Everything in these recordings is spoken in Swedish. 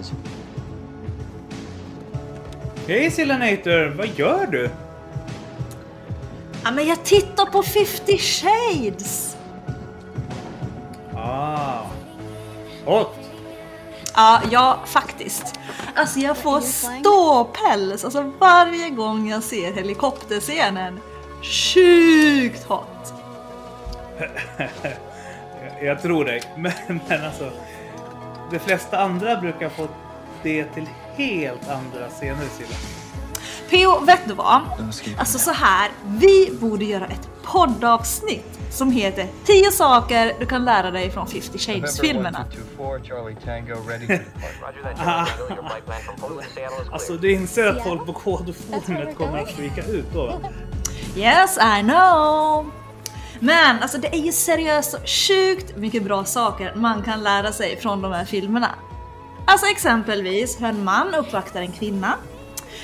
is. Hej Silanator, vad gör du? Ja, men jag tittar på 50 shades! Ah. Hot. Ja, ja, faktiskt. Alltså jag får ståpäls alltså varje gång jag ser helikopterscenen. Sjukt hot! Jag, jag tror dig, men, men alltså. De flesta andra brukar få det till helt andra scener Silla. P.O. vet du vad? Alltså så här, vi borde göra ett poddavsnitt som heter 10 saker du kan lära dig från 50 Shades-filmerna. Depart. Alltså du inser att folk på kodoforumet kommer att freaka ut då va? Yes, I know! Men alltså det är ju seriöst så sjukt mycket bra saker man kan lära sig från de här filmerna. Alltså exempelvis hur en man uppvaktar en kvinna,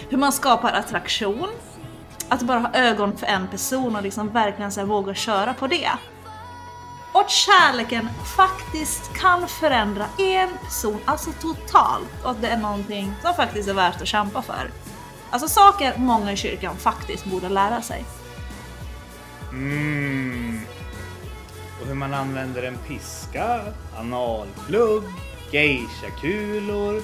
hur man skapar attraktion, att bara ha ögon för en person och liksom verkligen så våga köra på det. Och att kärleken faktiskt kan förändra en person, alltså totalt, och att det är någonting som faktiskt är värt att kämpa för. Alltså saker många i kyrkan faktiskt borde lära sig. Mm. Hur man använder en piska, analplugg, geishakulor.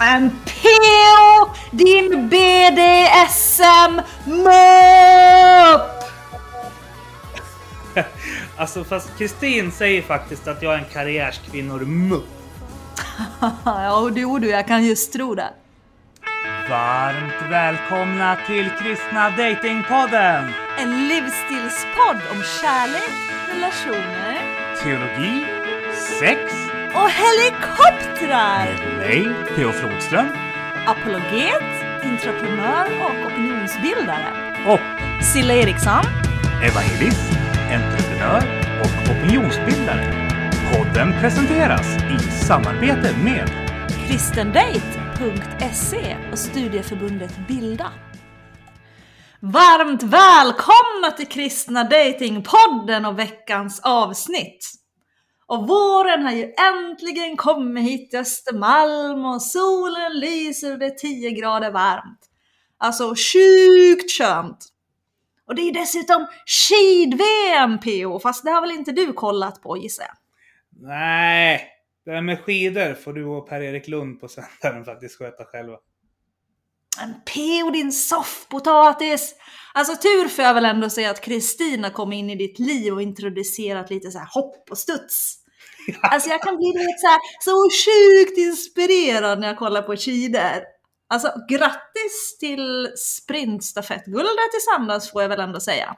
En PO! Din BDSM MUP! Alltså fast Kristin säger faktiskt att jag är en karriärskvinnor mupp. ja, du, du, jag kan just tro det. Varmt välkomna till Kristna Datingpodden! En livsstilspodd om kärlek, relationer Teologi, sex, och helikoptrar! med mig, P.O. Flodström Apologet, entreprenör och opinionsbildare. och Silla Eriksson. evangelist, entreprenör och opinionsbildare. Podden presenteras i samarbete med kristendate.se och studieförbundet Bilda. Varmt välkomna till Kristna Datingpodden och veckans avsnitt! Och våren har ju äntligen kommit hit till Östermalm och solen lyser och det är 10 grader varmt. Alltså sjukt skönt! Och det är dessutom skid-VM PO, fast det har väl inte du kollat på gissar jag? Nej, det där med skidor får du och Per-Erik Lund på sändaren faktiskt sköta själva. Men PO din soffpotatis! Alltså tur får jag väl ändå säga att Kristina kom in i ditt liv och introducerat lite så här hopp och studs. Alltså jag kan bli lite så här så sjukt inspirerad när jag kollar på skidor. Alltså grattis till sprintstafettguldet i söndags får jag väl ändå säga.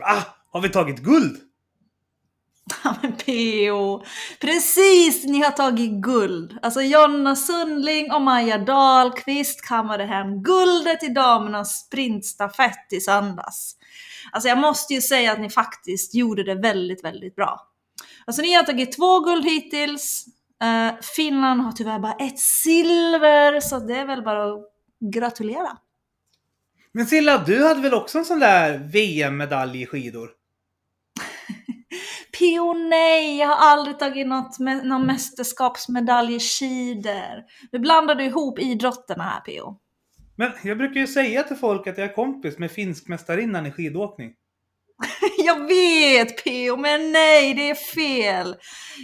Ah, har vi tagit guld? Ja men PO, precis ni har tagit guld. Alltså Jonna Sundling och Maja Dahlqvist kammade hem guldet i damernas sprintstafett i söndags. Alltså jag måste ju säga att ni faktiskt gjorde det väldigt, väldigt bra. Alltså ni har tagit två guld hittills. Eh, Finland har tyvärr bara ett silver, så det är väl bara att gratulera. Men Silla, du hade väl också en sån där VM-medalj i skidor? Pio, nej, jag har aldrig tagit något, någon mästerskapsmedalj i skidor. Du blandade ihop idrotterna här Pio. Men jag brukar ju säga till folk att jag är kompis med finskmästarinnan i skidåkning. Jag vet Pio, men nej, det är fel.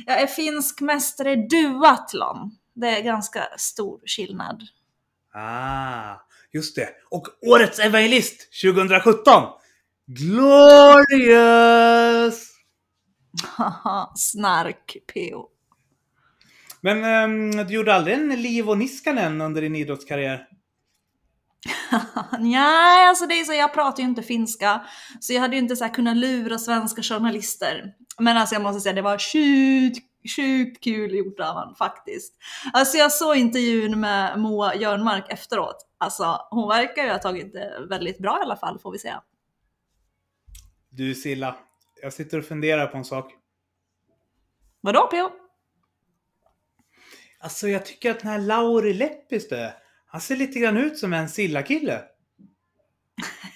Jag är finsk mästare i duathlon. Det är ganska stor skillnad. Ah, just det. Och årets evangelist 2017! Glorious! Snark Pio. Men ehm, du gjorde aldrig en Liv och Niskanen under din idrottskarriär? Nej, alltså det är så, jag pratar ju inte finska. Så jag hade ju inte så kunnat lura svenska journalister. Men alltså jag måste säga, det var sjukt, sjukt kul gjort av honom faktiskt. Alltså jag såg intervjun med Moa Jörnmark efteråt. Alltså hon verkar ju ha tagit det väldigt bra i alla fall, får vi säga. Du Silla, jag sitter och funderar på en sak. Vadå P.O.? Alltså jag tycker att den här Lauri Lepistö, han ser lite grann ut som en Silla-kille.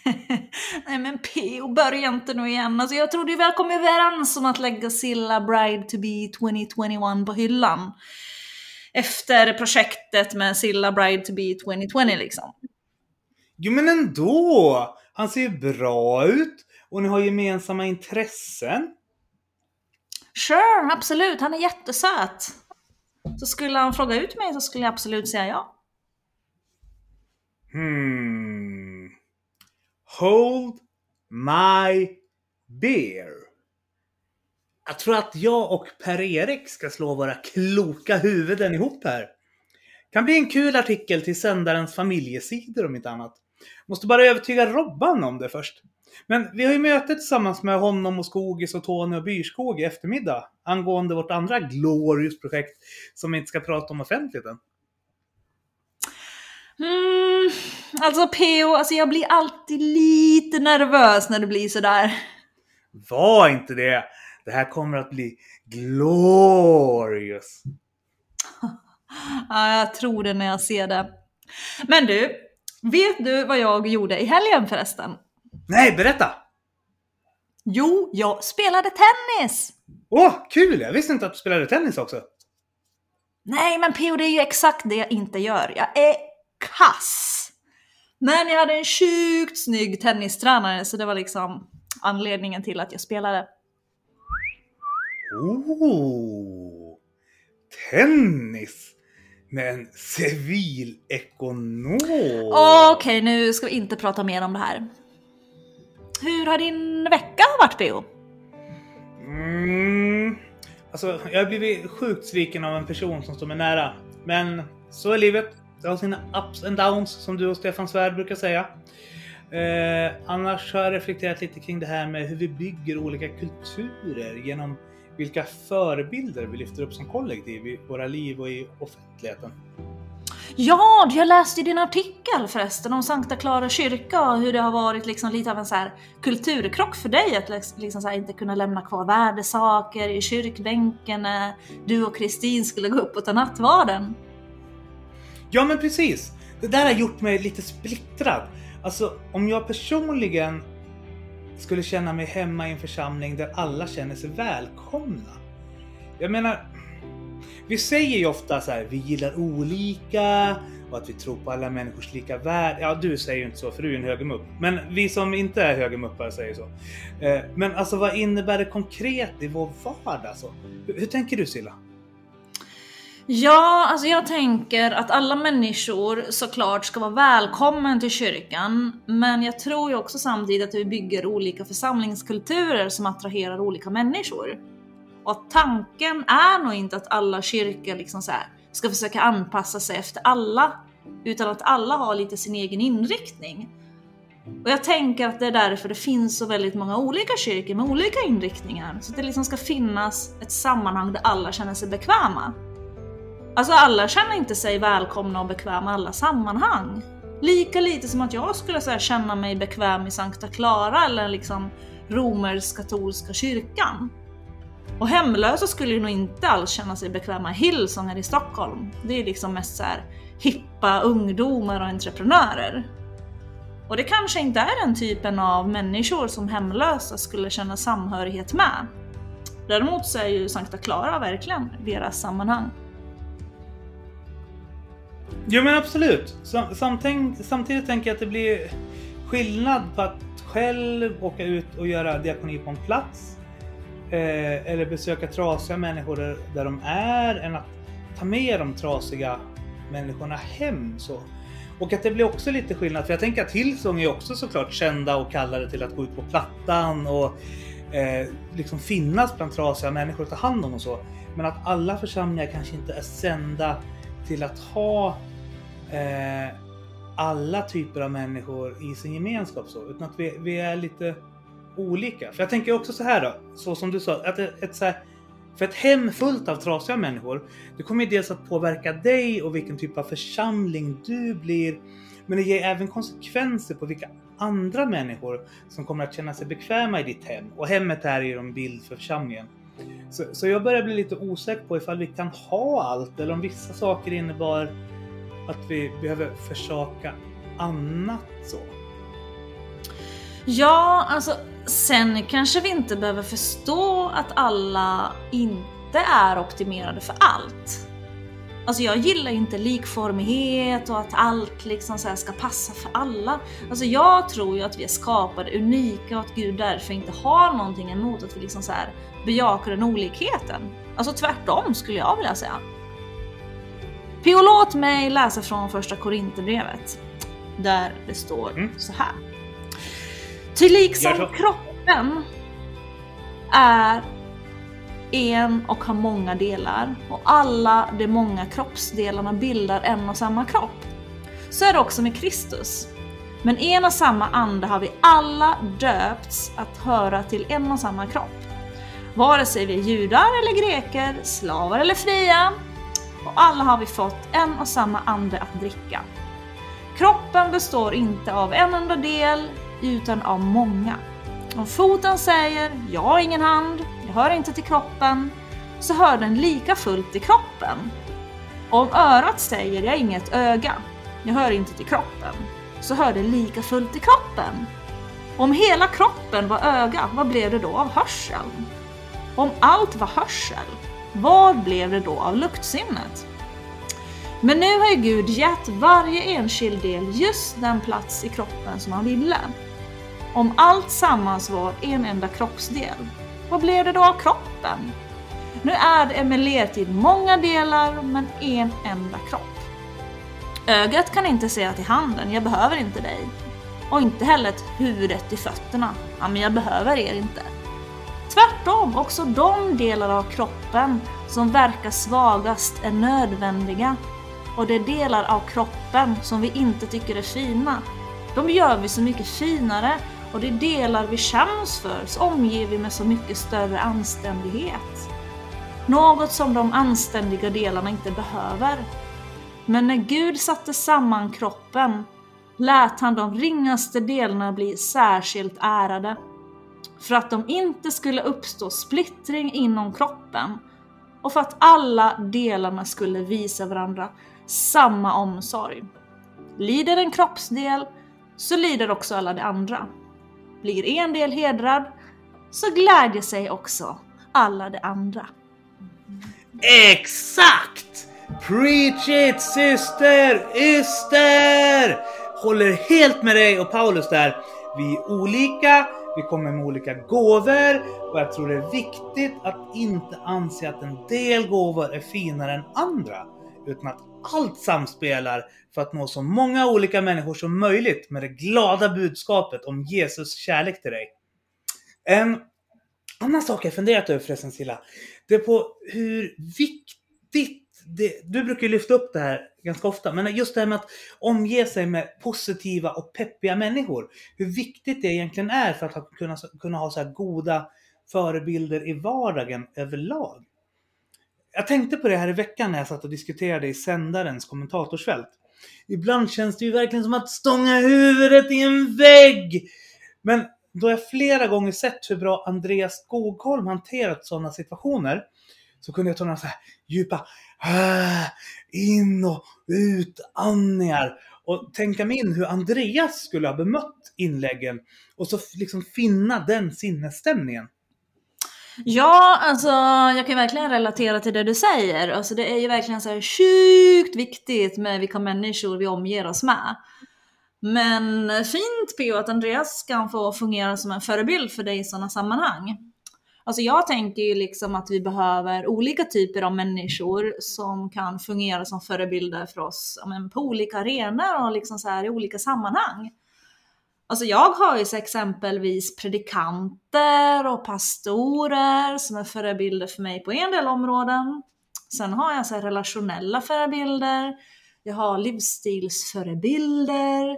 Nej men P.O. börja inte nu igen. Alltså jag trodde ju vi hade kommit överens om att lägga Silla Bride to be 2021 på hyllan. efter projektet med Silla Bride to be 2020 liksom. Jo men ändå! Han ser ju bra ut och ni har gemensamma intressen. Sure, absolut. Han är jättesöt. Så skulle han fråga ut mig så skulle jag absolut säga ja. Hmm. Hold my beer. Jag tror att jag och Per-Erik ska slå våra kloka huvuden ihop här. Kan bli en kul artikel till sändarens familjesidor om inte annat. Måste bara övertyga Robban om det först. Men vi har ju möte tillsammans med honom och Skogis och Tony och Byrskog i eftermiddag angående vårt andra Glorious-projekt som vi inte ska prata om offentligt än. Mm, alltså PO, alltså jag blir alltid lite nervös när det blir sådär. Var inte det! Det här kommer att bli glorious! ja, jag tror det när jag ser det. Men du, vet du vad jag gjorde i helgen förresten? Nej, berätta! Jo, jag spelade tennis! Åh, oh, kul! Jag visste inte att du spelade tennis också. Nej, men PO, det är ju exakt det jag inte gör. Jag är kass! Men jag hade en sjukt snygg tennistränare, så det var liksom anledningen till att jag spelade. Oh, tennis! Med en civilekonom! Okej, okay, nu ska vi inte prata mer om det här. Hur har din vecka varit P.O.? Mm, alltså, jag har blivit sjukt sviken av en person som står mig nära. Men så är livet. Det har sina ups and downs som du och Stefan Svärd brukar säga. Eh, annars har jag reflekterat lite kring det här med hur vi bygger olika kulturer genom vilka förebilder vi lyfter upp som kollektiv i våra liv och i offentligheten. Ja, jag läste ju din artikel förresten om Sankta Clara kyrka och hur det har varit liksom lite av en så här kulturkrock för dig att liksom så inte kunna lämna kvar värdesaker i kyrkbänken när du och Kristin skulle gå upp och ta nattvarden. Ja men precis! Det där har gjort mig lite splittrad. Alltså om jag personligen skulle känna mig hemma i en församling där alla känner sig välkomna. Jag menar, vi säger ju ofta så här, vi gillar olika och att vi tror på alla människors lika värde. Ja, du säger ju inte så för du är en högermupp. Men vi som inte är högermuppar säger så. Eh, men alltså vad innebär det konkret i vår vardag? Alltså? Hur, hur tänker du Silla? Ja, alltså jag tänker att alla människor såklart ska vara välkommen till kyrkan. Men jag tror ju också samtidigt att vi bygger olika församlingskulturer som attraherar olika människor. Och att tanken är nog inte att alla kyrkor liksom så här, ska försöka anpassa sig efter alla, utan att alla har lite sin egen inriktning. Och jag tänker att det är därför det finns så väldigt många olika kyrkor med olika inriktningar, så att det liksom ska finnas ett sammanhang där alla känner sig bekväma. Alltså alla känner inte sig välkomna och bekväma i alla sammanhang. Lika lite som att jag skulle här, känna mig bekväm i Sankta Clara eller liksom romersk-katolska kyrkan. Och hemlösa skulle ju nog inte alls känna sig bekväma i Hillsong här i Stockholm. Det är liksom mest så här hippa ungdomar och entreprenörer. Och det kanske inte är den typen av människor som hemlösa skulle känna samhörighet med. Däremot så är ju Sankta Clara verkligen deras sammanhang. Jo men absolut. samtidigt tänker jag att det blir skillnad på att själv åka ut och göra diakoni på en plats eh, eller besöka trasiga människor där, där de är än att ta med de trasiga människorna hem. Så. Och att det blir också lite skillnad, för jag tänker att Hillsong är också såklart kända och kallade till att gå ut på plattan och eh, liksom finnas bland trasiga människor och ta hand om och så. Men att alla församlingar kanske inte är sända till att ha eh, alla typer av människor i sin gemenskap så, utan att vi, vi är lite olika. För jag tänker också så här då, så som du sa, att ett, så här, för ett hem fullt av trasiga människor, det kommer ju dels att påverka dig och vilken typ av församling du blir. Men det ger även konsekvenser på vilka andra människor som kommer att känna sig bekväma i ditt hem. Och hemmet är ju en bild för församlingen. Så, så jag börjar bli lite osäker på ifall vi kan ha allt eller om vissa saker innebar att vi behöver försaka annat så. Ja, alltså sen kanske vi inte behöver förstå att alla inte är optimerade för allt. Alltså jag gillar inte likformighet och att allt liksom så här ska passa för alla. Alltså jag tror ju att vi är skapade unika och att Gud därför inte har någonting emot att vi liksom så här bejakar den olikheten. Alltså tvärtom skulle jag vilja säga. Pio, låt mig läsa från första Korinthierbrevet. Där det står Mm. så här. Ty liksom kroppen är en och har många delar och alla de många kroppsdelarna bildar en och samma kropp. Så är det också med Kristus. Men en och samma ande har vi alla döpts att höra till en och samma kropp. Vare sig vi är judar eller greker, slavar eller fria. Och alla har vi fått en och samma ande att dricka. Kroppen består inte av en enda del, utan av många. Om foten säger “Jag har ingen hand, jag hör inte till kroppen”, så hör den lika fullt till kroppen. Om örat säger “Jag har inget öga, jag hör inte till kroppen”, så hör det lika fullt till kroppen. Om hela kroppen var öga, vad blev det då av hörseln? Om allt var hörsel, vad blev det då av luktsinnet? Men nu har ju Gud gett varje enskild del just den plats i kroppen som han ville. Om allt sammans var en enda kroppsdel, vad blev det då av kroppen? Nu är det emellertid många delar, men en enda kropp. Ögat kan inte säga till handen, jag behöver inte dig. Och inte heller huvudet till fötterna, ja men jag behöver er inte. Tvärtom, också de delar av kroppen som verkar svagast är nödvändiga. Och de delar av kroppen som vi inte tycker är fina, de gör vi så mycket finare och de delar vi skäms för så omger vi med så mycket större anständighet. Något som de anständiga delarna inte behöver. Men när Gud satte samman kroppen lät han de ringaste delarna bli särskilt ärade för att de inte skulle uppstå splittring inom kroppen och för att alla delarna skulle visa varandra samma omsorg. Lider en kroppsdel så lider också alla de andra. Blir en del hedrad så glädjer sig också alla de andra. Exakt! Preach it syster, yster! Håller helt med dig och Paulus där. Vi är olika, vi kommer med olika gåvor och jag tror det är viktigt att inte anse att en del gåvor är finare än andra. Utan att allt samspelar för att nå så många olika människor som möjligt med det glada budskapet om Jesus kärlek till dig. En annan sak jag funderat över förresten Silla, det är på hur viktigt det, du brukar ju lyfta upp det här ganska ofta, men just det här med att omge sig med positiva och peppiga människor. Hur viktigt det egentligen är för att kunna, kunna ha så här goda förebilder i vardagen överlag. Jag tänkte på det här i veckan när jag satt och diskuterade i sändarens kommentatorsfält. Ibland känns det ju verkligen som att stånga huvudet i en vägg! Men då jag flera gånger sett hur bra Andreas Skogholm hanterat sådana situationer så kunde jag ta några så här djupa äh, in och utandningar och tänka mig in hur Andreas skulle ha bemött inläggen och så liksom finna den sinnesstämningen. Ja, alltså jag kan verkligen relatera till det du säger. Alltså det är ju verkligen så här sjukt viktigt med vilka människor vi omger oss med. Men fint P.O. att Andreas kan få fungera som en förebild för dig i sådana sammanhang. Alltså jag tänker ju liksom att vi behöver olika typer av människor som kan fungera som förebilder för oss ja, men på olika arenor och liksom så här i olika sammanhang. Alltså jag har ju så exempelvis predikanter och pastorer som är förebilder för mig på en del områden. Sen har jag så här relationella förebilder. Jag har livsstilsförebilder.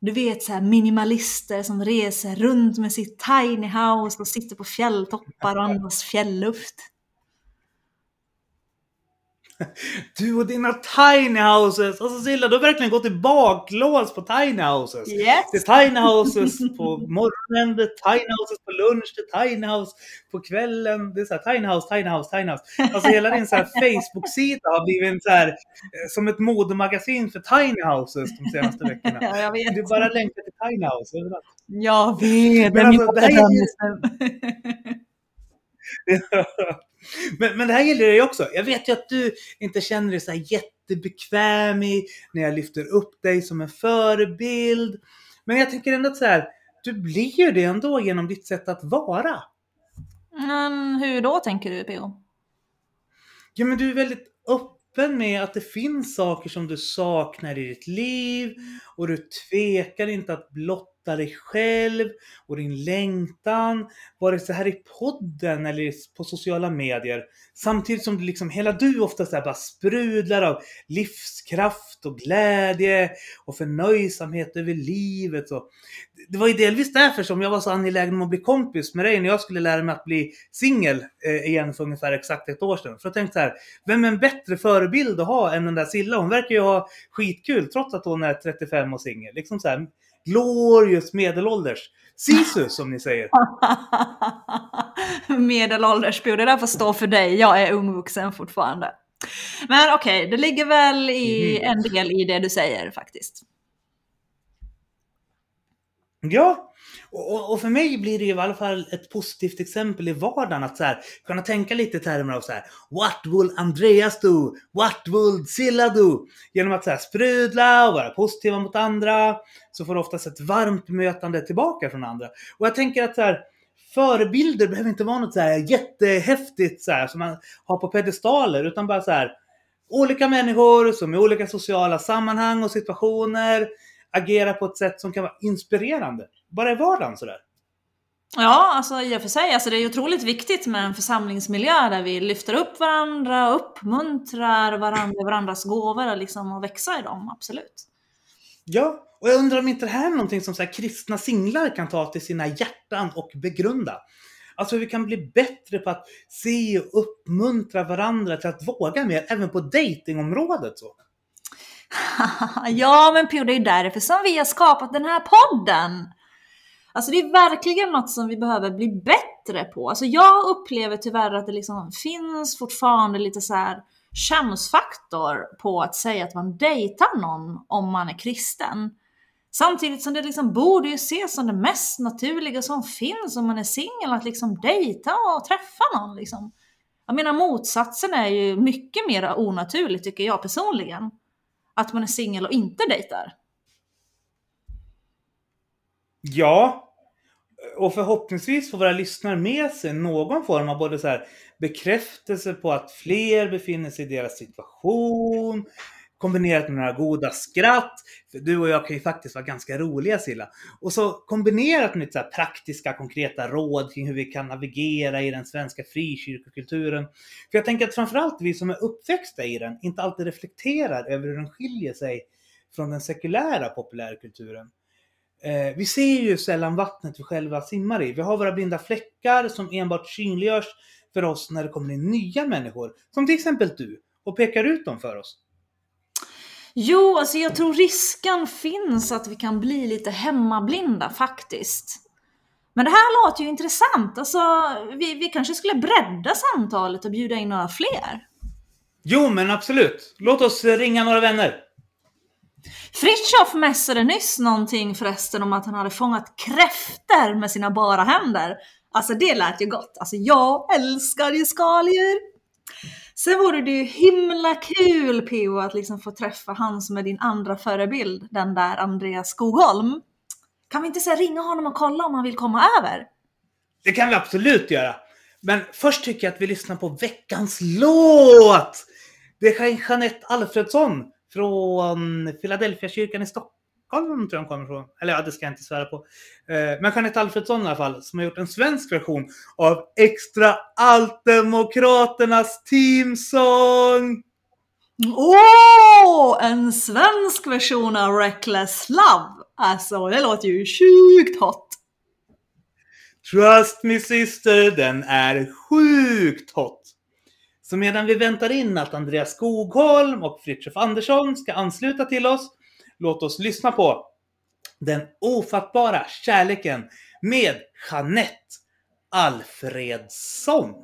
Du vet så här minimalister som reser runt med sitt tiny house och sitter på fjälltoppar och andas fjällluft. Du och dina tiny houses! Alltså Silla, du har verkligen gått i baklås på tiny houses. Yes. Det är tiny houses på morgonen, det är tiny houses på lunch, det är tiny house på kvällen. Det är så här tiny house, tiny house, tiny house. Alltså hela din så här Facebook-sida har blivit en så här, eh, som ett modemagasin för tiny houses de senaste veckorna. Ja, jag vet. Du bara länkar till tiny house överallt. Jag vet, Men alltså, det här är. Men, men det här gäller dig också. Jag vet ju att du inte känner dig så jättebekväm i när jag lyfter upp dig som en förebild. Men jag tänker ändå att så här, du blir ju det ändå genom ditt sätt att vara. Men hur då tänker du PO? Ja men du är väldigt öppen med att det finns saker som du saknar i ditt liv och du tvekar inte att blotta dig själv och din längtan, vare sig här i podden eller på sociala medier. Samtidigt som du liksom, hela du ofta så bara sprudlar av livskraft och glädje och förnöjsamhet över livet. Och det var ju delvis därför som jag var så angelägen om att bli kompis med dig när jag skulle lära mig att bli singel eh, igen för ungefär exakt ett år sedan. För jag tänkte så här, vem är en bättre förebild att ha än den där Silla? Hon verkar ju ha skitkul trots att hon är 35 och singel. Liksom så här, glorious medelålders. Sisu som ni säger. Medelålders det där får stå för dig. Jag är ungvuxen fortfarande. Men okej, okay, det ligger väl i Mm. en del i det du säger faktiskt. Ja, och, och- för mig blir det ju i alla fall ett positivt exempel i vardagen att så här, kunna tänka lite i termer av så här What will Andreas do? What will Silla do? Genom att så här, sprudla och vara positiva mot andra så får du oftast ett varmt mötande tillbaka från andra. Och jag tänker att så här, förebilder behöver inte vara något så här jättehäftigt så här, som man har på pedestaler utan bara så här olika människor som i olika sociala sammanhang och situationer agerar på ett sätt som kan vara inspirerande. Bara i vardagen sådär. Ja, alltså i och för sig. Alltså, det är otroligt viktigt med en församlingsmiljö där vi lyfter upp varandra, uppmuntrar varandra, varandras gåvor och liksom och växa i dem, absolut. Ja, och jag undrar om inte det här är någonting som så kristna singlar kan ta till sina hjärtan och begrunda. Alltså hur vi kan bli bättre på att se och uppmuntra varandra till att våga mer, även på datingområdet. Så. ja, men Pio, det är ju därför som vi har skapat den här podden. Alltså det är verkligen något som vi behöver bli bättre på. Alltså jag upplever tyvärr att det liksom finns fortfarande lite så här könsfaktor på att säga att man dejtar någon om man är kristen. Samtidigt som det liksom borde ju ses som det mest naturliga som finns om man är singel, att liksom dejta och träffa någon liksom. Jag menar motsatsen är ju mycket mer onaturligt tycker jag personligen. Att man är singel och inte dejtar. Ja, och förhoppningsvis får våra lyssnare med sig någon form av både så här bekräftelse på att fler befinner sig i deras situation, kombinerat med några goda skratt. För du och jag kan ju faktiskt vara ganska roliga Silla. Och så kombinerat med lite så här praktiska, konkreta råd kring hur vi kan navigera i den svenska frikyrkokulturen. För jag tänker att framförallt vi som är uppväxta i den inte alltid reflekterar över hur den skiljer sig från den sekulära populärkulturen. Eh, vi ser ju sällan vattnet vi själva simmar i. Vi har våra blinda fläckar som enbart synliggörs för oss när det kommer in nya människor. Som till exempel du. Och pekar ut dem för oss. Jo, alltså jag tror risken finns att vi kan bli lite hemmablinda faktiskt. Men det här låter ju intressant. Alltså, vi, vi kanske skulle bredda samtalet och bjuda in några fler. Jo, men absolut. Låt oss ringa några vänner. Fritiof mässade nyss någonting förresten om att han hade fångat kräfter med sina bara händer. Alltså det lät ju gott. Alltså jag älskar ju skaldjur. Sen vore det ju himla kul PO att liksom få träffa han som är din andra förebild, den där Andreas Skogholm. Kan vi inte säga ringa honom och kolla om han vill komma över? Det kan vi absolut göra. Men först tycker jag att vi lyssnar på veckans låt! Det är Jeanette Alfredsson från Philadelphia kyrkan i Stockholm, tror jag hon kommer ifrån. Eller ja, det ska jag inte svära på. Eh, Men Jeanette Alfredsson i alla fall, som har gjort en svensk version av Extra Altdemokraternas teamsång! Åh, en svensk version av Reckless Love! Alltså, det låter ju sjukt hot! Trust me sister, den är sjukt hot. Så medan vi väntar in att Andreas Skogholm och Fritiof Andersson ska ansluta till oss, låt oss lyssna på Den ofattbara kärleken med Jeanette Alfredsson.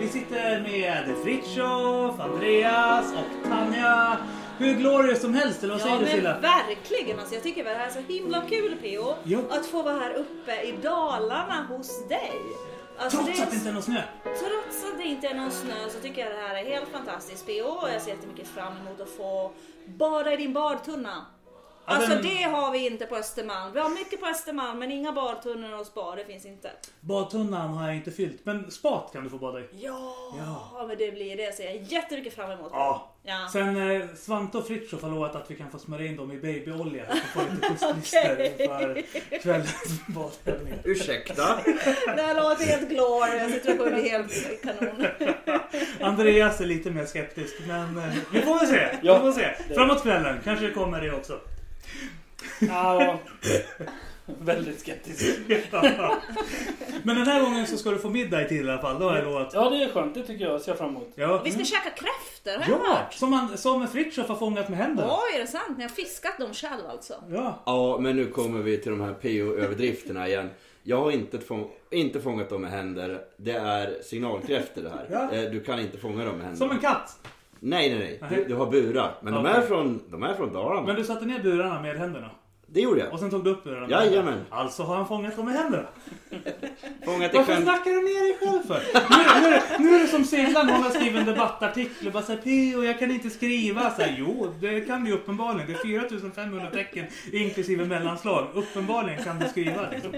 Vi sitter med Fritjof, Andreas och Tanja. Hur glorious som helst, eller vad säger Ja du Silla? verkligen alltså, jag tycker det här är så himla kul PO. Jo. Att få vara här uppe i Dalarna hos dig. Alltså, Trots att det inte är någon snö. Trots att det inte är någon snö så tycker jag det här är helt fantastiskt PO och jag ser jättemycket fram emot att få bada i din badtunna. Alltså den- det har vi inte på Östermalm. Vi har mycket på Östermalm men inga badtunnor och spa, det finns inte. Badtunnan har jag inte fyllt, men spat kan du få bada i. Ja, Ja. men det blir det ser jag jättemycket fram emot. Ja. Ja. Sen eh, Svante och Fritiof har lovat att vi kan få smörja in dem i babyolja så får lite kustlister Okej. för kvällens badövningar. Ursäkta? Det här låter helt glorious, jag tror det kommer bli helt kanon. Andreas är lite mer skeptisk, men eh, vi får väl se. Ja. vi får se. Framåt kvällen kanske det kommer det också. Ja, väldigt skeptisk. Men den här gången så ska du få middag i tid i alla fall, det har jag lovat. Ja, det är skönt. Det tycker jag. Ser jag fram emot. Ja, Vi ska käka kräftor har jag ja hört. som, man, som Fritiof har fångat med händerna. Oj, är det sant? Ni har fiskat dem själv alltså? Ja. Ja, men nu kommer vi till de här PO-överdrifterna igen. Jag har inte, fång inte fångat dem med händer. Det är signalkräftor det här. Ja. Eh, Du kan inte fånga dem med händer. Som en katt. Nej, nej, nej. Du, du har burar. Men de, är från, de är från Dalarna. Men du satte ner burarna med händerna. Det gjorde jag. Och sen tog du upp burarna med Jajamän. Alltså har han fångat dem med händerna. Fångat i Varför sjön. snackar du ner dig själv för? Nu, nu, är det- nu är det som Silla när hon har skrivit en debattartikel och bara säger P.O. jag kan inte skriva. Så här, jo, det kan du ju uppenbarligen. Det är 4500 tecken inklusive mellanslag. Uppenbarligen kan du skriva. Liksom.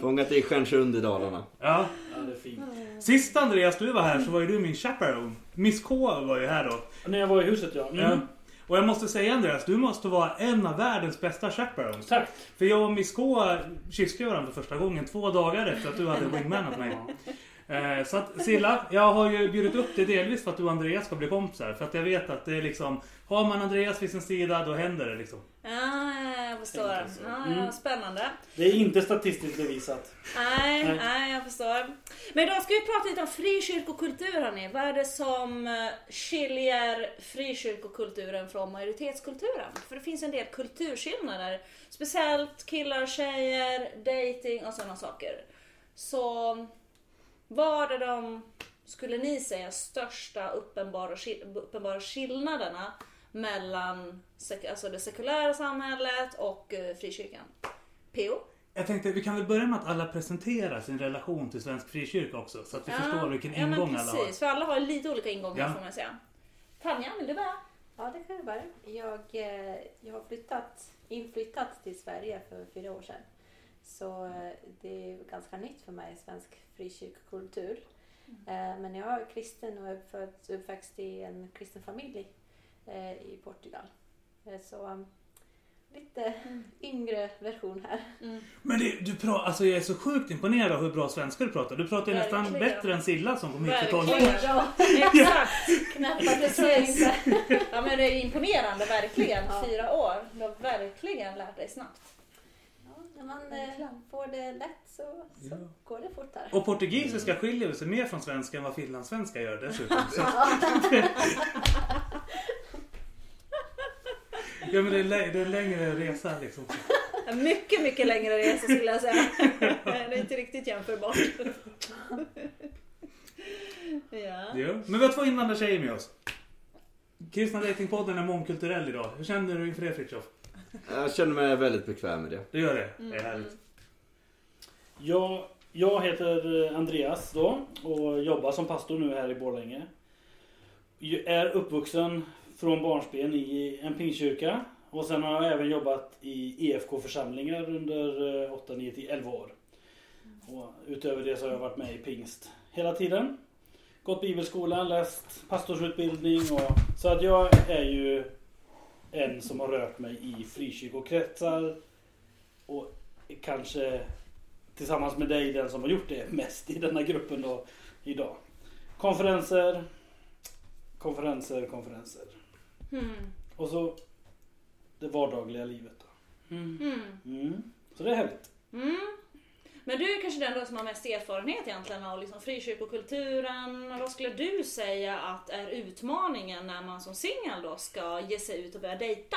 Fångat i Stjärnsund i Dalarna. Ja. Ja, det är fint. Sist Andreas du var här så var ju du min chaperone. Miss K var ju här då. När jag var i huset, ja. Mm. Ja. Och jag måste säga Andreas, du måste vara en av världens bästa chaperones. Tack. För jag och Miss K kysste varandra för första gången två dagar efter att du hade wingmanat mig. Eh, Så att Silla, jag har ju bjudit upp dig delvis för att du och Andreas ska bli kompisar. För att jag vet att det är liksom, har man Andreas vid sin sida då händer det liksom. Ja, jag förstår. Tänker så. Ja, Mm. ja, spännande. Det är inte statistiskt bevisat. Nej, Nej. nej, jag förstår. Men då ska vi prata lite om frikyrkokultur hörni. Vad är det som eh, skiljer frikyrkokulturen från majoritetskulturen? För det finns en del kulturskillnader. Speciellt killar, tjejer, dating och sådana saker. Så vad är de, skulle ni säga, största uppenbara, uppenbara skillnaderna mellan sek- alltså det sekulära samhället och eh, frikyrkan? PO? Jag tänkte vi kan väl börja med att alla presenterar sin relation till Svensk Frikyrka också. Så att vi förstår vilken ja, men ingång alla har. precis, för alla har lite olika ingångar Ja. får man säga. Tanja, vill du börja? Ja, det kan jag börja. Jag, eh, jag har flyttat, inflyttat till Sverige för fyra år sedan. Så eh, det är ganska nytt för mig, svensk frikyrkokultur. Eh, Men jag är kristen och är uppväxt i en kristen familj eh, i Portugal. Så lite yngre version här. Men det, du pra, alltså jag är så sjukt imponerad av hur bra svenska du pratar. Du pratar ju nästan Verkligen. bättre än Silla som kom hit för 12 år Verkligen. sedan. Ja, Exakt! knappt det ser inte. Ja men det är imponerande, verkligen. Ja. Fyra år. Du har verkligen lärt dig snabbt. Ja, när man eh, får det lätt så, så går det fortare. Och portugisiska skiljer sig mer från svenska än vad finlandssvenska gör dessutom. Ja men det är, det är en längre resa liksom. Mycket, mycket längre resa skulle jag säga. Det är inte riktigt jämförbart. Ja. Ja. Men vi har två invandrartjejer med oss. Kristna Datingpodden är mångkulturell idag. Hur känner du inför det Fritiof? Jag känner mig väldigt bekväm med det. Du gör det? Det är härligt. Jag, jag heter Andreas då och jobbar som pastor nu här i Borlänge. Jag är uppvuxen från barnsben i en pingstkyrka och sen har jag även jobbat i EFK-församlingar under eh, 8, 9, 10, 11 år. Och utöver det så har jag varit med i pingst hela tiden. Gått bibelskolan, läst pastorsutbildning och så att jag är ju en som har rört mig i frikyrkokretsar och kanske tillsammans med dig den som har gjort det mest i denna gruppen då idag. Konferenser, konferenser, konferenser. Mm. Och så det vardagliga livet då. Mm. Mm. Så det är härligt. Mm. Men du är kanske den som har mest erfarenhet egentligen av liksom frikyrkokulturen. Vad skulle du säga att är utmaningen när man som singel då ska ge sig ut och börja dejta?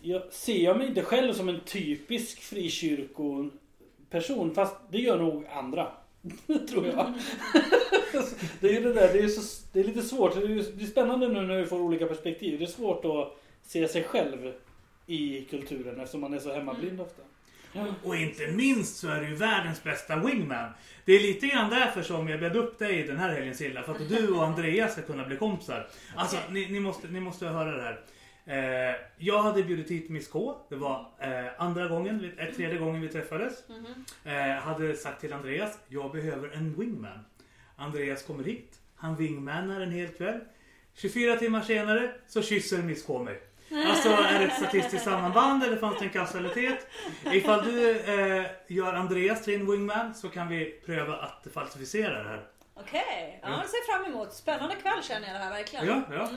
Jag ser jag mig inte själv som en typisk frikyrkoperson fast det gör nog andra. Tror jag. det är ju det där, det är, så, det är lite svårt. Det är, det är spännande nu när vi får olika perspektiv. Det är svårt att se sig själv i kulturen eftersom man är så hemmablind ofta. Och inte minst så är du ju världens bästa wingman. Det är lite grann därför som jag bjöd upp dig den här helgen Silla. För att du och Andreas ska kunna bli kompisar. Alltså ni, ni, måste, ni måste höra det här. Eh, jag hade bjudit hit Miss K. Det var eh, andra gången, eh, tredje gången vi träffades. Eh, hade sagt till Andreas, jag behöver en wingman. Andreas kommer hit. Han wingmanar en hel kväll. 24 timmar senare så kysser Miss K mig. Alltså är det ett statistiskt sammanband eller fanns det en kausalitet? Ifall du eh, gör Andreas till en wingman så kan vi pröva att falsificera det här. Okej, ja, det ser jag fram emot. Spännande kväll känner jag det här verkligen. Ja, ja.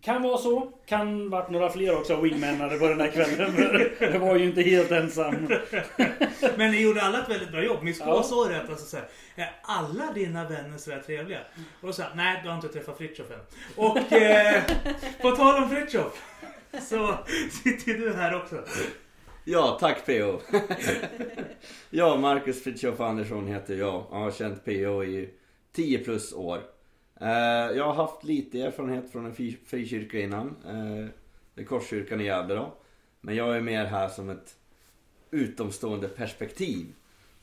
Kan vara så. Kan varit några fler också wingmanare på den här kvällen. Jag var ju inte helt ensam. Men ni gjorde alla ett väldigt bra jobb. K Ja. sa rätt. Alltså, så här, är alla dina vänner så här trevliga? Och då sa nej du har inte träffat Fritiof än. Och eh, på tal om Fritiof. Så sitter du här också. Ja, tack PO. ja, Marcus Fritiof Andersson heter jag. Jag har känt PO i 10 plus år. Eh, jag har haft lite erfarenhet från en fri- frikyrka innan. Eh, det är Korskyrkan i Gävle då. Men jag är mer här som ett utomstående perspektiv.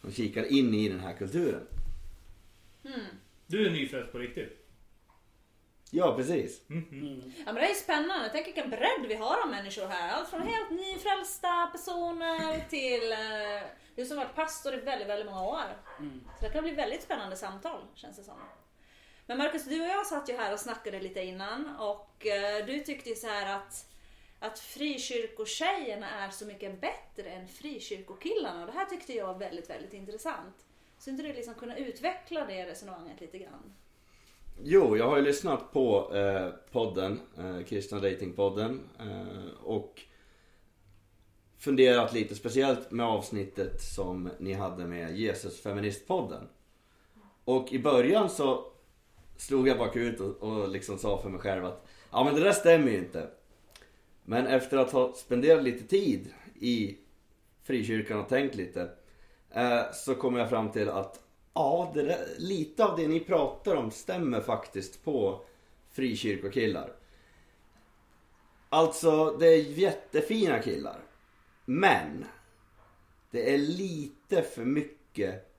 Som kikar in i den här kulturen. Du är nyfrälst på riktigt. Ja, precis. Mm. Ja men det är spännande. Tänk vilken bredd vi har av människor här. Allt från helt nyfrälsta personer till eh, du som varit pastor i väldigt, väldigt många år. Så det kan bli väldigt spännande samtal känns det som. Men Marcus, du och jag satt ju här och snackade lite innan och eh, du tyckte ju så här att att frikyrkotjejerna är så mycket bättre än frikyrkokillarna. Och det här tyckte jag var väldigt, väldigt intressant. Så inte du liksom kunna utveckla det resonemanget lite grann? Jo, jag har ju lyssnat på eh, podden, eh, Kristna Datingpodden eh, och funderat lite speciellt med avsnittet som ni hade med Jesus Feministpodden. Och i början så slog jag bakut och, och liksom sa för mig själv att ja men det där stämmer ju inte. Men efter att ha spenderat lite tid i frikyrkan och tänkt lite eh, så kom jag fram till att ja, det där, lite av det ni pratar om stämmer faktiskt på frikyrkokillar. Alltså, det är jättefina killar. Men det är lite för mycket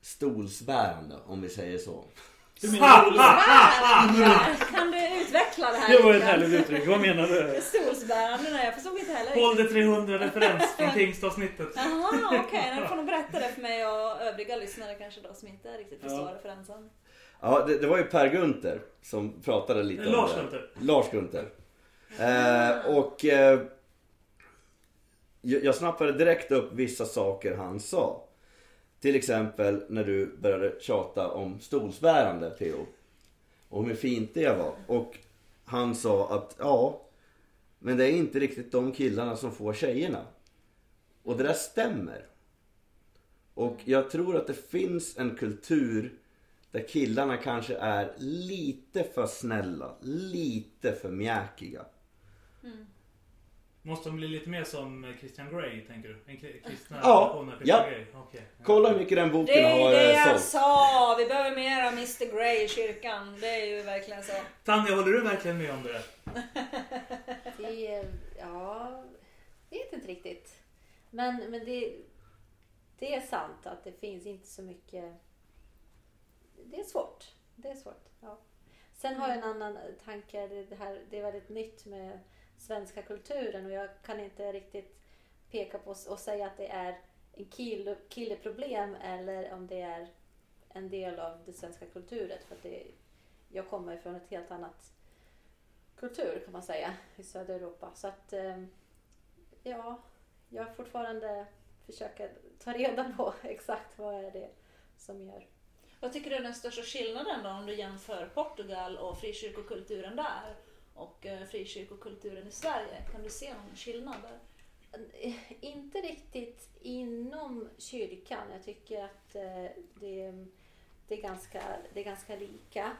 stolsbärande om vi säger så. Menar du? Ja, kan du utveckla det här Det var ett härligt uttryck. Vad menar du? Stolsbärande, nej jag förstod inte heller. Håll det 300 referens från Pingstavsnittet. Jaha, okej. Okay. Du får nog berätta det för mig och övriga lyssnare kanske då som inte riktigt förstår Ja. referensen. Ja, det, det var ju Per Gunther som pratade lite om Lars det. Gunther. Lars Gunther. Eh, och eh, jag, jag snappade direkt upp vissa saker han sa. Till exempel när du började tjata om stolsbärande Theo. Och hur fint det var. Och han sa att ja, men det är inte riktigt de killarna som får tjejerna. Och det där stämmer. Och jag tror att det finns en kultur där killarna kanske är lite för snälla, lite för mjäkiga. Mm. Måste de bli lite mer som Christian Grey, tänker du? En kri- kristna Ja, version av Christian ja. Grey? Okej. Kolla hur mycket den boken Det är har det eh, jag sålt. sa! Vi behöver mer av Mr Grey i kyrkan. Det är ju verkligen så. Tanja, håller du verkligen med om det? Det är, ja, vet inte riktigt. Men, men det, det är sant att det finns inte så mycket. Det är svårt. Det är svårt. Ja. Sen har jag en annan tanke. Det, det här, det är väldigt nytt med svenska kulturen och jag kan inte riktigt peka på och säga att det är en kille, killeproblem eller om det är en del av det svenska kulturen. För att det, jag kommer från ett helt annat kultur kan man säga i södra Europa. Så att ehm, ja, jag fortfarande försöker ta reda på exakt vad är det som gör. Vad tycker du är den största skillnaden då om du jämför Portugal och frikyrkokulturen där och eh, frikyrkokulturen i Sverige? Kan du se någon skillnad där? Eh, Inte riktigt inom kyrkan. Jag tycker att eh, det, det, är, ganska, det är ganska lika.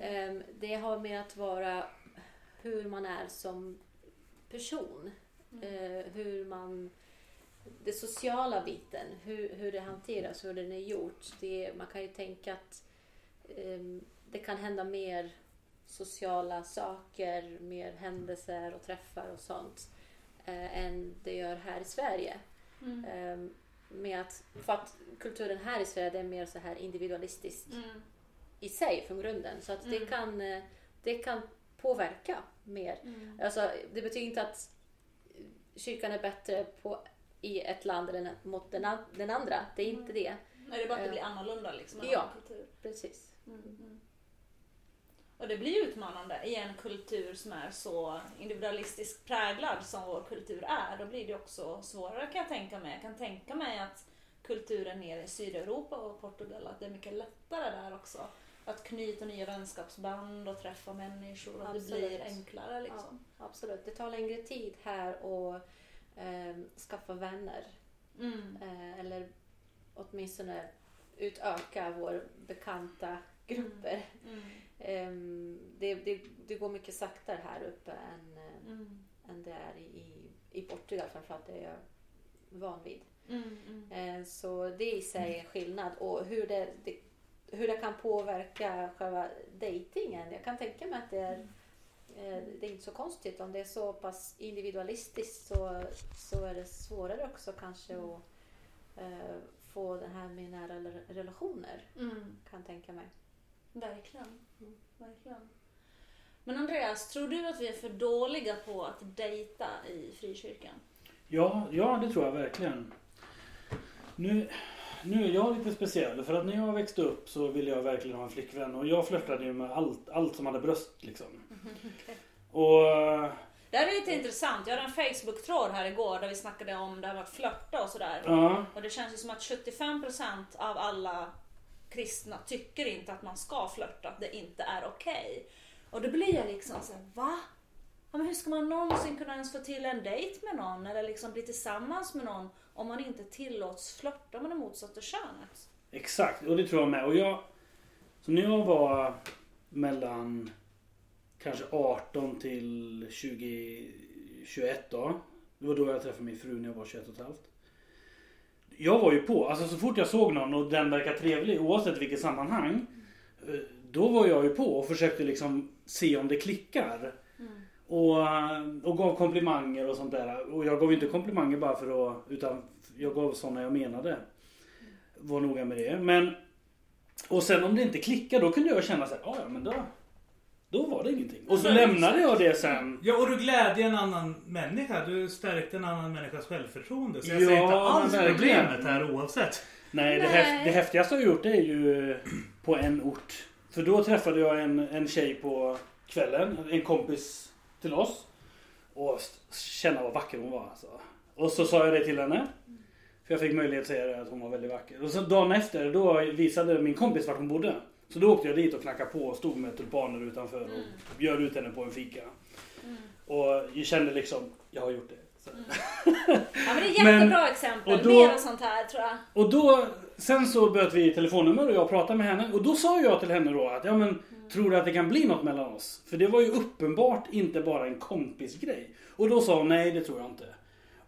Eh, Det har med att vara hur man är som person. Eh, Hur man... Det sociala biten, hur, hur det hanteras, hur den är gjort. Det, man kan ju tänka att eh, det kan hända mer sociala saker, mer händelser och träffar och sånt eh, än det gör här i Sverige. Mm. Eh, med att, för att kulturen här i Sverige det är mer så här individualistiskt Mm. i sig från grunden. Så att det, Mm. kan, eh, det kan påverka mer. Mm. Alltså, det betyder inte att kyrkan är bättre på, i ett land eller mot den, den andra. Det är inte det. Nej, det är bara att det Eh, blir annorlunda liksom. ja. kultur. Precis. Mm, mm. Och det blir utmanande i en kultur som är så individualistiskt präglad som vår kultur är. Då blir det också svårare kan jag tänka mig. Jag kan tänka mig att kulturen nere i Sydeuropa och Portugal, att det är mycket lättare där också. Att knyta nya vänskapsband och träffa människor. Att det blir enklare liksom. Absolut. Det tar längre tid här att eh, skaffa vänner. Mm. Eh, eller åtminstone utöka vår bekanta grupper. Mm. Ehm, det, det, det går mycket saktare här uppe än, eh, Mm. än det är i, i, Portugal framförallt. Det är jag van vid. Mm. Mm. Eh, så det i sig är en skillnad. Och hur det, det, hur det kan påverka själva dejtingen. Jag kan tänka mig att det är, eh, det är inte så konstigt. Om det är så pass individualistiskt så, så är det svårare också kanske att eh, få det här med nära rela- relationer. Mm. Kan tänka mig. Verkligen. Mm. Verkligen. Men Andreas, tror du att vi är för dåliga på att dejta i frikyrkan? Ja, ja, det tror jag verkligen. Nu, nu är jag lite speciell för att när jag växte upp så ville jag verkligen ha en flickvän och jag flörtade ju med allt, allt som hade bröst liksom. Och eh, Det här är lite intressant. Jag hade en Facebook-tråd här igår där vi snackade om det här med att flörta och sådär. ja, Och det känns ju som att 75% av alla kristna tycker inte att man ska flörta, att det inte är okej. Och då blir jag liksom såhär, va? Ja, men hur ska man någonsin kunna ens få till en dejt med någon eller liksom bli tillsammans med någon om man inte tillåts flörta med det motsatta könet? exakt. Och det tror jag med. Och jag, så när jag var mellan kanske 18 till 20, 21 då. Det var då jag träffade min fru när jag var 21 och ett halvt. Jag var ju på, alltså så fort jag såg någon och den verkar trevlig oavsett vilket sammanhang. eh, Då var jag ju på och försökte liksom se om det klickar. Och, eh, och gav komplimanger och sånt där. Och jag gav inte komplimanger bara för att, utan jag gav sådana jag menade. Var noga med det. Men, och sen om det inte klickar då kunde jag känna så här, "Ah, ja men då, Då var det ingenting. Och så lämnade jag det sen. Ja, och du glädde en annan människa. Du stärkte en annan människas självförtroende. Så jag Ja, ser inte alls problemet här oavsett. Nej, det, Nej. häf- det häftigaste jag har gjort det är ju på en ort. För då träffade jag en, en tjej på kvällen, en kompis till oss. Och känna vad vacker hon var alltså. Och så sa jag det till henne. För jag fick möjlighet att säga det, att hon var väldigt vacker. Och så dagen efter, då visade min kompis vart hon bodde. Så då åkte jag dit och knackade på och stod med tulpaner utanför och bjöd ut henne på en fika. Och jag kände liksom, jag har gjort det. Så. Ja, men det är Men- jättebra exempel. och då- Mer av sånt här tror jag. Och då, sen så böt vi telefonnummer och jag pratade med henne. Och då sa jag till henne då att, ja men tror du att det kan bli något mellan oss? För det var ju uppenbart inte bara en kompisgrej. Och då sa hon, nej det tror jag inte.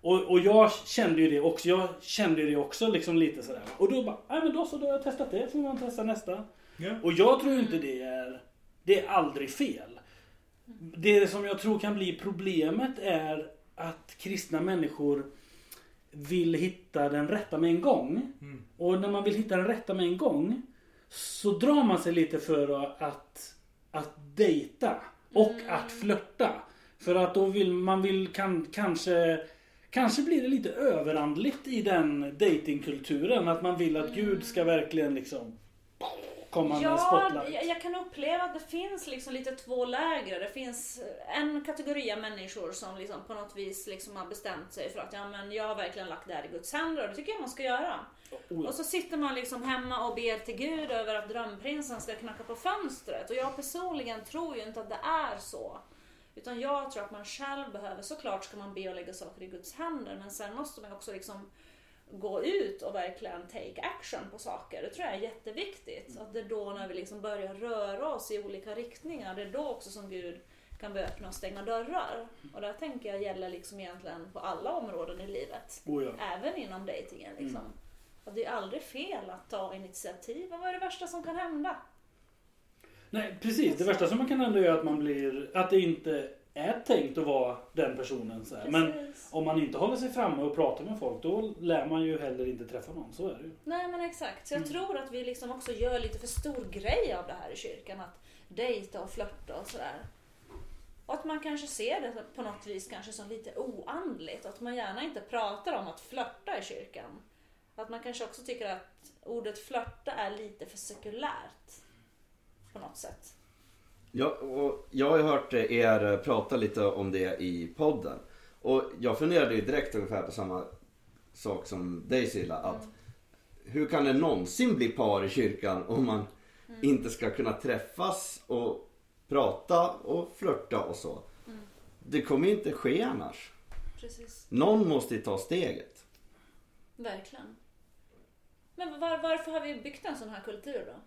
Och, och jag kände ju det också. Jag kände ju det också liksom lite sådär. Och då bara, nej men då så, då har jag testat det. Får man testa nästa. Ja. Och jag tror inte det är, det är aldrig fel. Det som jag tror kan bli problemet är att kristna människor vill hitta den rätta med en gång. Mm. Och när man vill hitta den rätta med en gång så drar man sig lite för att, att dejta och att flörta. För att då vill man vill kan, kanske Kanske blir det lite överandligt i den datingkulturen Att man vill att Gud ska verkligen liksom komma med Ja, spotlight. jag, jag kan uppleva att det finns liksom lite två läger. Det finns en kategori av människor som liksom på något vis liksom har bestämt sig för att ja, men jag har verkligen lagt det här i Guds händer och det tycker jag man ska göra. Oh, Och så sitter man liksom hemma och ber till Gud över att drömprinsen ska knacka på fönstret. Och jag personligen tror ju inte att det är så. Utan jag tror att man själv behöver, såklart ska man be och lägga saker i Guds händer, men sen måste man också liksom gå ut och verkligen take action på saker. Det tror jag är jätteviktigt. Att det är då när vi liksom börjar röra oss i olika riktningar, det är då också som Gud kan börja öppna och stänga dörrar. Och det tänker jag gäller liksom egentligen på alla områden i livet. Oh ja. Även inom dejtingen liksom. Och det är aldrig fel att ta initiativ. Vad är det värsta som kan hända? Nej precis, det värsta som man kan hända är att man blir Att det inte är tänkt att vara den personen så här. Men om man inte håller sig framme och pratar med folk då lär man ju heller inte träffa någon, så är det ju. Nej men exakt. Så jag tror att vi liksom också gör lite för stor grej av det här i kyrkan. Att dejta och flörta och sådär. Och att man kanske ser det på något vis kanske som lite oandligt. Att man gärna inte pratar om att flörta i kyrkan. Att man kanske också tycker att ordet flörta är lite för sekulärt. På något sätt. Ja, och jag har hört er prata lite om det i podden. Och jag funderade ju direkt ungefär på samma sak som dig Silla. Att hur kan det någonsin bli par i kyrkan om man inte ska kunna träffas och prata och flörta och så. Det kommer ju inte ske annars. Precis. Någon måste ju ta steget. Verkligen. Men var, varför har vi byggt en sån här kultur då?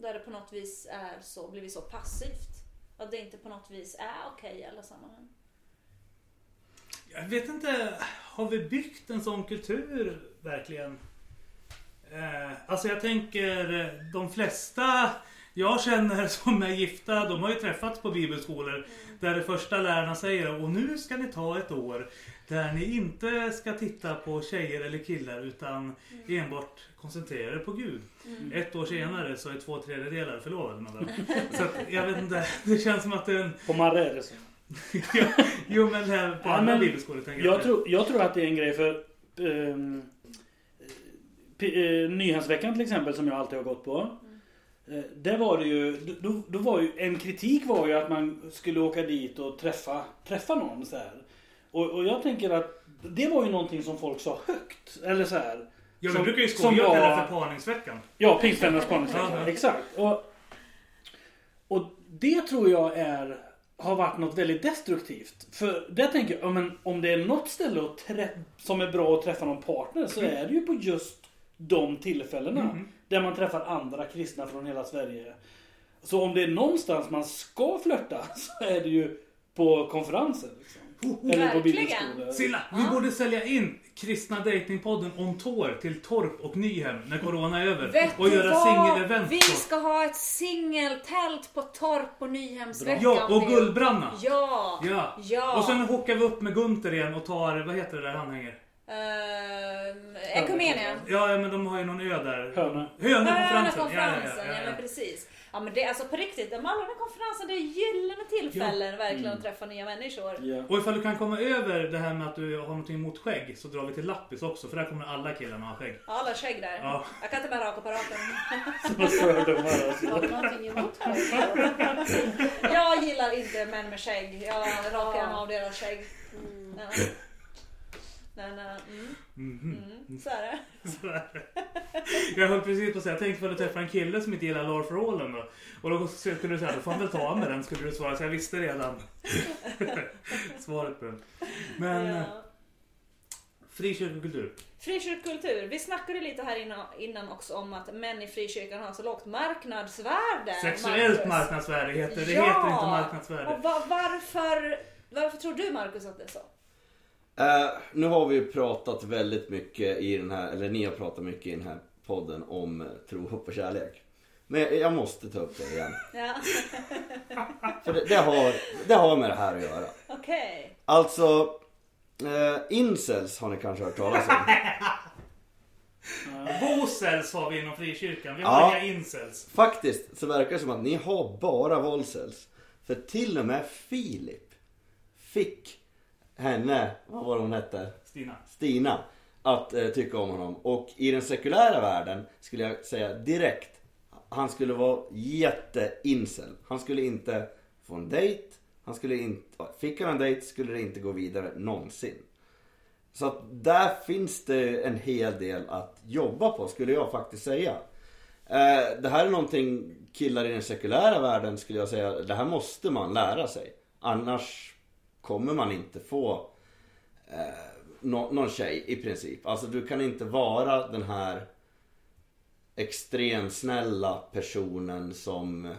Där det på något vis är så, blivit så passivt. Att det inte på något vis är okej i alla sammanhang. Jag vet inte, har vi byggt en sån kultur verkligen? Eh, alltså jag tänker eh, de flesta jag känner som är gifta, de har ju träffats på bibelskolor där det första lärarna säger och nu ska ni ta ett år där ni inte ska titta på tjejer eller killar utan enbart koncentrera er på Gud. Ett år senare så är två tredjedelar förlovade med varandra. Så att, jag vet inte, det känns som att det är en... På Marre är det så. Jo men här på Ja, andra bibelskolor tänker Jag tror, jag tror att det är en grej för ehm, P- eh, Nyhemsveckan till exempel som jag alltid har gått på. Eh, där var det ju, då, då var ju, en kritik var ju att man skulle åka dit och träffa, träffa någon så här. Och, och jag tänker att det var ju någonting som folk sa högt. Eller så här. Ja, vi brukar ju skoja och kalla för parningsveckan. Ja, Pingstvännernas ja. Exakt. Och, och det tror jag är, har varit något väldigt destruktivt. För där tänker jag, ja, men om det är något ställe att trä- som är bra att träffa någon partner så är det ju på just de tillfällena. Där man träffar andra kristna från hela Sverige. Så om det är någonstans man ska flörta så är det ju på konferenser. Liksom. Eller på bibelskolor. Silla, vi borde sälja in Kristna Datingpodden on tour till Torp och Nyhem när Corona är över. Vet och göra singelevent. Vi ska ha ett singeltält på Torp på Nyhemsveckan. Ja, och Bill. Gullbranna. Ja. Ja. Ja. Och sen hookar vi upp med Gunter igen och tar, vad heter det där han hänger? Ehm, Ekumenia. Ja, ja, men de har ju någon ö där. Hörna. Hönekonferensen. Hörnekonferensen, ja, ja, ja, men ja. precis. Ja men det är alltså på riktigt, de allmänna konferensen det är gyllene tillfällen verkligen att träffa nya människor. Ja. Och ifall du kan komma över det här med att du har någonting emot skägg så drar vi till Lappis också för där kommer alla killarna ha skägg. Ja, alla skägg där. Ja. Jag kan inte bara raka på raken. Vad fördomar alltså. Har du någonting emot skägg? Jag gillar inte män med skägg. Jag rakar gärna av deras skägg. Mm. Ja. Nej, nej, mm, Mhm. mm, så är det. Så är det. Jag höll precis på att säga, jag tänkte för att du träffar en kille som inte gillar Lars Rawlen då. Och då skulle du säga, då får han väl ta med den, skulle du svara. Så jag visste redan svaret på den. Men eh, Ja. frikyrkokultur. Frikyrkokultur. Vi snackade lite här innan, innan också om att män i frikyrkan har så lågt marknadsvärde. Sexuellt Marcus. marknadsvärde heter det. Ja. heter inte marknadsvärde. Och va- varför, varför tror du Marcus att det är så? Eh, nu har vi ju pratat väldigt mycket i den här, eller ni har pratat mycket i den här podden om eh, tro, hopp och kärlek. Men jag, jag måste ta upp det igen. Ja, För det, det, har, det har med det här att göra. okej. Alltså, eh, incels har ni kanske hört talas om. Vocels har vi inom frikyrkan. Vi Ja. har inga incels. Faktiskt så verkar det som att ni har bara volcels. För till och med Filip fick henne, vad var hon hette? Stina. Stina att eh, tycka om honom. Och i den sekulära världen skulle jag säga direkt. Han skulle vara jätte-incel. Han skulle inte få en dejt. Han skulle inte, fick han en dejt skulle det inte gå vidare någonsin. Så att där finns det en hel del att jobba på skulle jag faktiskt säga. Eh, det här är någonting killar i den sekulära världen skulle jag säga, det här måste man lära sig. Annars kommer man inte få eh, nå- någon tjej i princip. Alltså du kan inte vara den här extremt snälla personen som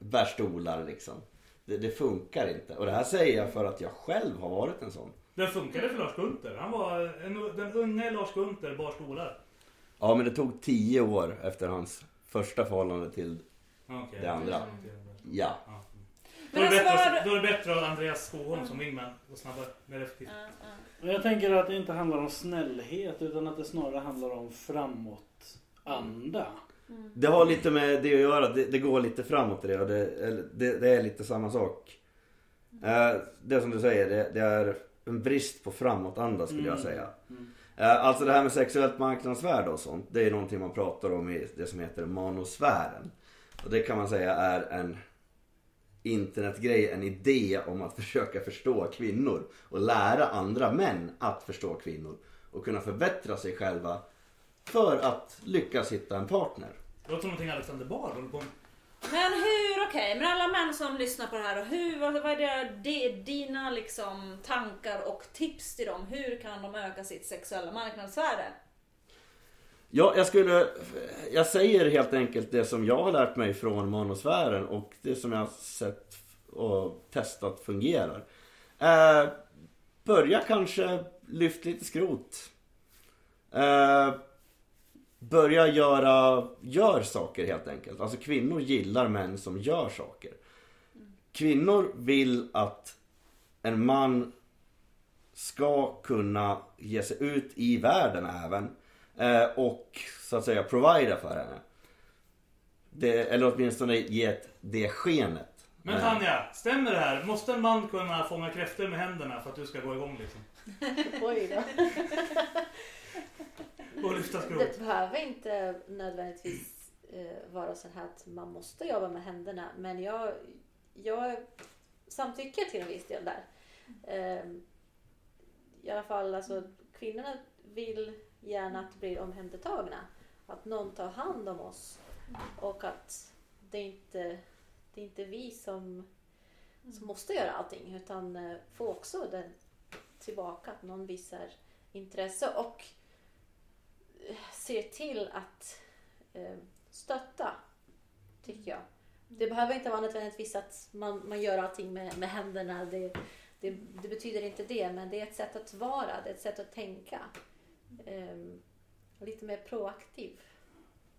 bär stolar liksom. Det, det funkar inte. Och det här säger jag för att jag själv har varit en sån. Den funkade för Lars Gunther. Han var en, den unge Lars Gunther bar stolar. Ja men det tog tio år efter hans första förhållande till Okej. det andra. Ja. Då är, alltså, bättre, då är det bättre att Andreas Skoholm som wingman och snabbare, mer effektivt. Jag tänker att det inte handlar om snällhet utan att det snarare handlar om framåt-anda. Det har lite med det att göra. Det, det går lite framåt i det och det, det, det är lite samma sak. Eh, det som du säger, det, det är en brist på framåtanda skulle jag Mm. säga. Mm. Eh, Alltså det här med sexuellt marknadsvärde och sånt. Det är någonting man pratar om i det som heter manosfären. Och det kan man säga är en internetgrej, en idé om att försöka förstå kvinnor. Och lära andra män att förstå kvinnor. Och kunna förbättra sig själva för att lyckas hitta en partner. Det låter som någonting Alexander Bard håller på med. Men hur, okej, men alla män som lyssnar på det här, och hur, vad, vad är det, det, dina liksom tankar och tips till dem? Hur kan de öka sitt sexuella marknadsvärde? Ja, jag skulle... Jag säger helt enkelt det som jag har lärt mig från manosfären och det som jag har sett och testat fungerar. Eh, börja kanske lyft lite skrot. Eh, börja göra... Gör saker helt enkelt. Alltså kvinnor gillar män som gör saker. Kvinnor vill att en man ska kunna ge sig ut i världen även. Eh, och så att säga provida för henne. Det, eller åtminstone ge ett, det skenet. Men Eh, Tanja, stämmer det här? Måste en man kunna fånga kräftor med händerna för att du ska gå igång liksom? Oj då. Och lyfta skrot? Det behöver inte nödvändigtvis eh, vara så här att man måste jobba med händerna. Men jag, jag samtycker till en viss del där. Eh, I alla fall, alltså, kvinnorna vill gärna att bli omhändertagna. Att någon tar hand om oss. Och att det inte det är inte vi som, som måste göra allting. Utan eh, få också den tillbaka. Att någon visar intresse. Och ser till att eh, stötta, tycker jag. Det behöver inte vara nödvändigtvis att man, man gör allting med, med händerna. Det, det, det betyder inte det, men det är ett sätt att vara, det är ett sätt att tänka. Ehm, lite mer proaktiv,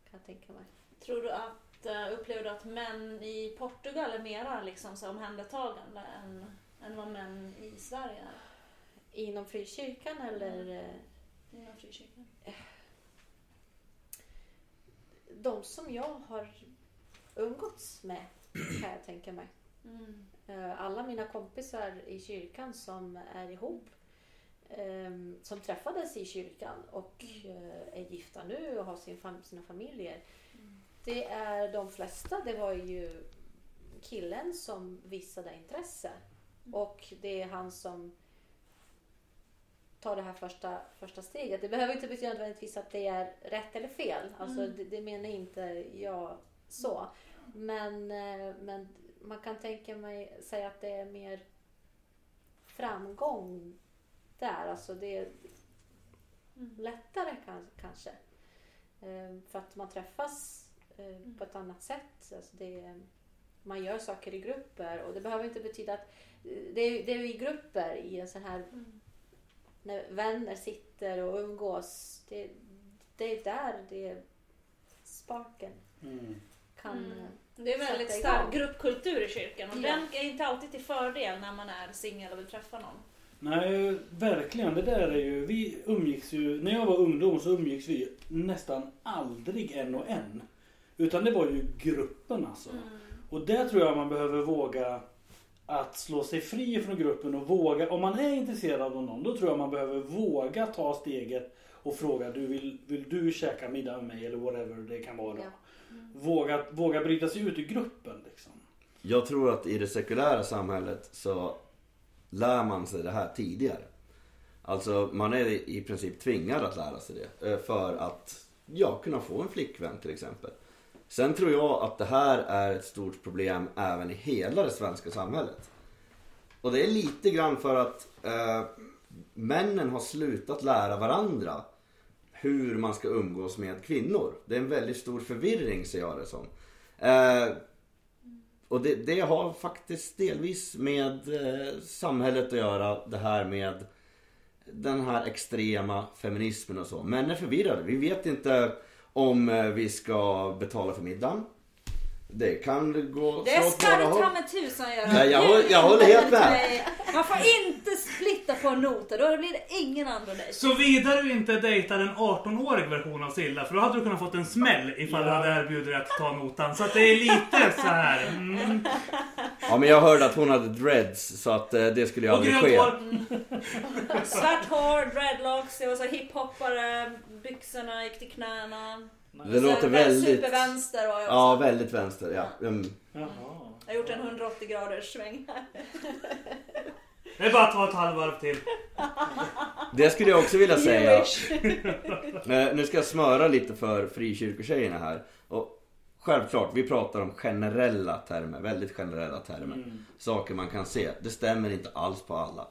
kan jag tänka mig. Tror du att, eh, upplever du att män i Portugal är mera liksom så omhändertagande än, än vad män i Sverige är? Inom frikyrkan eller eh, Inom frikyrkan? de som jag har umgåtts med kan jag tänka mig. Eh, Alla mina kompisar i kyrkan som är ihop som träffades i kyrkan och eh, är gifta nu och har sin fam- sina familjer. Det är de flesta, det var ju killen som visade intresse. Och det är han som tar det här första, första steget. Det behöver inte betyda nödvändigtvis att det är rätt eller fel. Alltså, det, det menar inte jag så. Men, eh, men man kan tänka mig säga att det är mer framgång där. Alltså det är lättare kan, kanske. Eh, För att man träffas eh, på ett annat sätt. Alltså det är, man gör saker i grupper och det behöver inte betyda att eh, det är, det är i grupper i en sån här när vänner sitter och umgås. Det, det är där det sparken Mm. kan... Mm. eh, Det är väldigt stark gruppkultur i kyrkan och Ja. den är inte alltid till fördel när man är singel och vill träffa någon. Nej, verkligen. Det där är ju... Vi umgicks ju... När jag var ungdom så umgicks vi nästan aldrig en och en. Utan det var ju gruppen alltså. Och där tror jag man behöver våga att slå sig fri från gruppen och våga. Om man är intresserad av någon, då tror jag man behöver våga ta steget och fråga du vill, vill du käka middag med mig eller whatever det kan vara. Då. Ja. Våga, våga bryta sig ut ur gruppen liksom. Jag tror att i det sekulära samhället så lär man sig det här tidigare. Alltså man är i princip tvingad att lära sig det eh, för att ja, kunna få en flickvän till exempel. Sen tror jag att det här är ett stort problem även i hela det svenska samhället. Och det är lite grann för att eh, männen har slutat lära varandra hur man ska umgås med kvinnor. Det är en väldigt stor förvirring ser jag det som. Eh, och det, det har faktiskt delvis med eh, samhället att göra. Det här med den här extrema feminismen och så. Män är förvirrade. Vi vet inte om eh, vi ska betala för middagen. Det kan gå Det ska du ta med tusan göra. Nej, jag jag håller helt med. Man får inte splitta på noter, då blir det ingen andra dejt. Såvida du inte dejtar en 18-årig version av Silla, för då hade du kunnat fått en smäll ifall Ja. du hade erbjudit dig att ta notan. Så att det är lite så här. Mm. Ja men jag hörde att hon hade dreads så att eh, det skulle ju aldrig ske. hår. Svart hår, dreadlocks, det var så hiphoppare, byxorna gick till knäna. Det låter Så här, väldigt... Supervänster var jag Ja, också. väldigt vänster. Ja. Mm. Jaha. Jag har gjort en 180 graders sväng här. Det är bara att ta ett halvvarv till. Det skulle jag också vilja säga. Eh, nu ska jag smöra lite för frikyrkotjejerna här. Och självklart, vi pratar om generella termer, väldigt generella termer. Mm. Saker man kan se. Det stämmer inte alls på alla.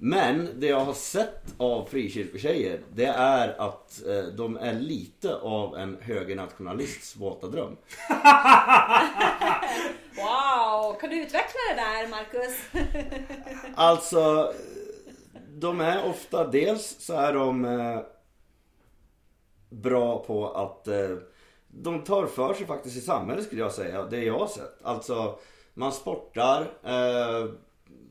Men det jag har sett av frikyrkotjejer, det är att eh, de är lite av en högernationalists våta dröm. Wow, kan du utveckla det där Marcus? Alltså, de är ofta, dels så är de eh, bra på att eh, de tar för sig faktiskt i samhället skulle jag säga, det jag har sett. Alltså, man sportar,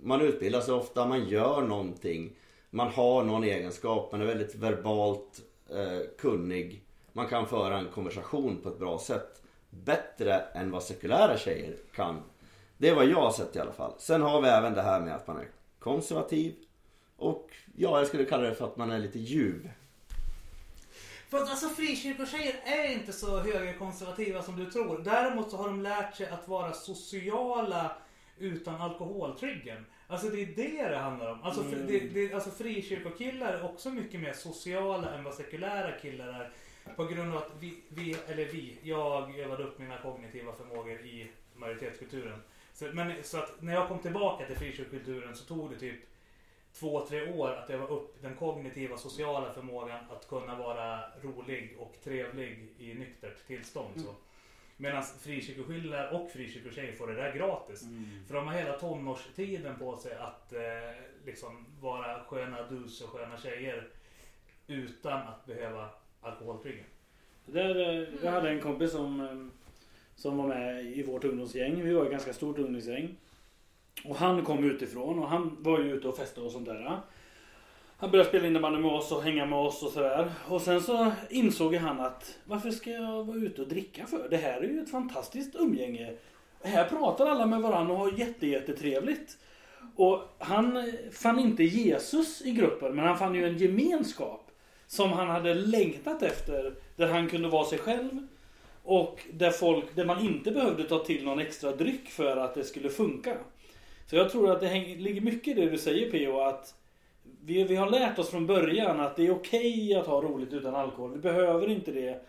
man utbildar sig ofta, man gör någonting. Man har någon egenskap, man är väldigt verbalt eh, kunnig. Man kan föra en konversation på ett bra sätt. Bättre än vad sekulära tjejer kan. Det är vad jag har sett i alla fall. Sen har vi även det här med att man är konservativ. Och ja, jag skulle kalla det för att man är lite ljuv. För att alltså frikyrkotjejer är inte så högerkonservativa som du tror. Däremot så har de lärt sig att vara sociala utan alkoholtryggen. Alltså det är det det handlar om. Alltså, Mm. det, det, alltså frikyrkokillar är också mycket mer sociala än vad sekulära killar är. På grund av att vi, vi eller vi, jag övade upp mina kognitiva förmågor i majoritetskulturen. Så, men, så att när jag kom tillbaka till frikyrkokulturen så tog det typ två, tre år att öva upp den kognitiva sociala förmågan att kunna vara rolig och trevlig i nyktert tillstånd. Så. Medan frikyrkokillar och frikyrkotjejer får det där gratis. För de har hela tonårstiden på sig att eh, liksom vara sköna dus och sköna tjejer utan att behöva alkoholtryggen. Det där, eh, jag hade en kompis som, eh, som var med i vårt ungdomsgäng. Vi var ett ganska stort ungdomsgäng. Och han kom utifrån och han var ju ute och festade och sånt där. Han började spela innebandy med oss och hänga med oss och sådär. Och sen så insåg han att varför ska jag vara ute och dricka för? Det här är ju ett fantastiskt umgänge. Här pratar alla med varandra och har jättejättetrevligt. Och han fann inte Jesus i gruppen men han fann ju en gemenskap som han hade längtat efter. Där han kunde vara sig själv. Och där, folk, där man inte behövde ta till någon extra dryck för att det skulle funka. Så jag tror att det ligger mycket i det du säger P.O. att vi, vi har lärt oss från början att det är okej att ha roligt utan alkohol. Vi behöver inte det.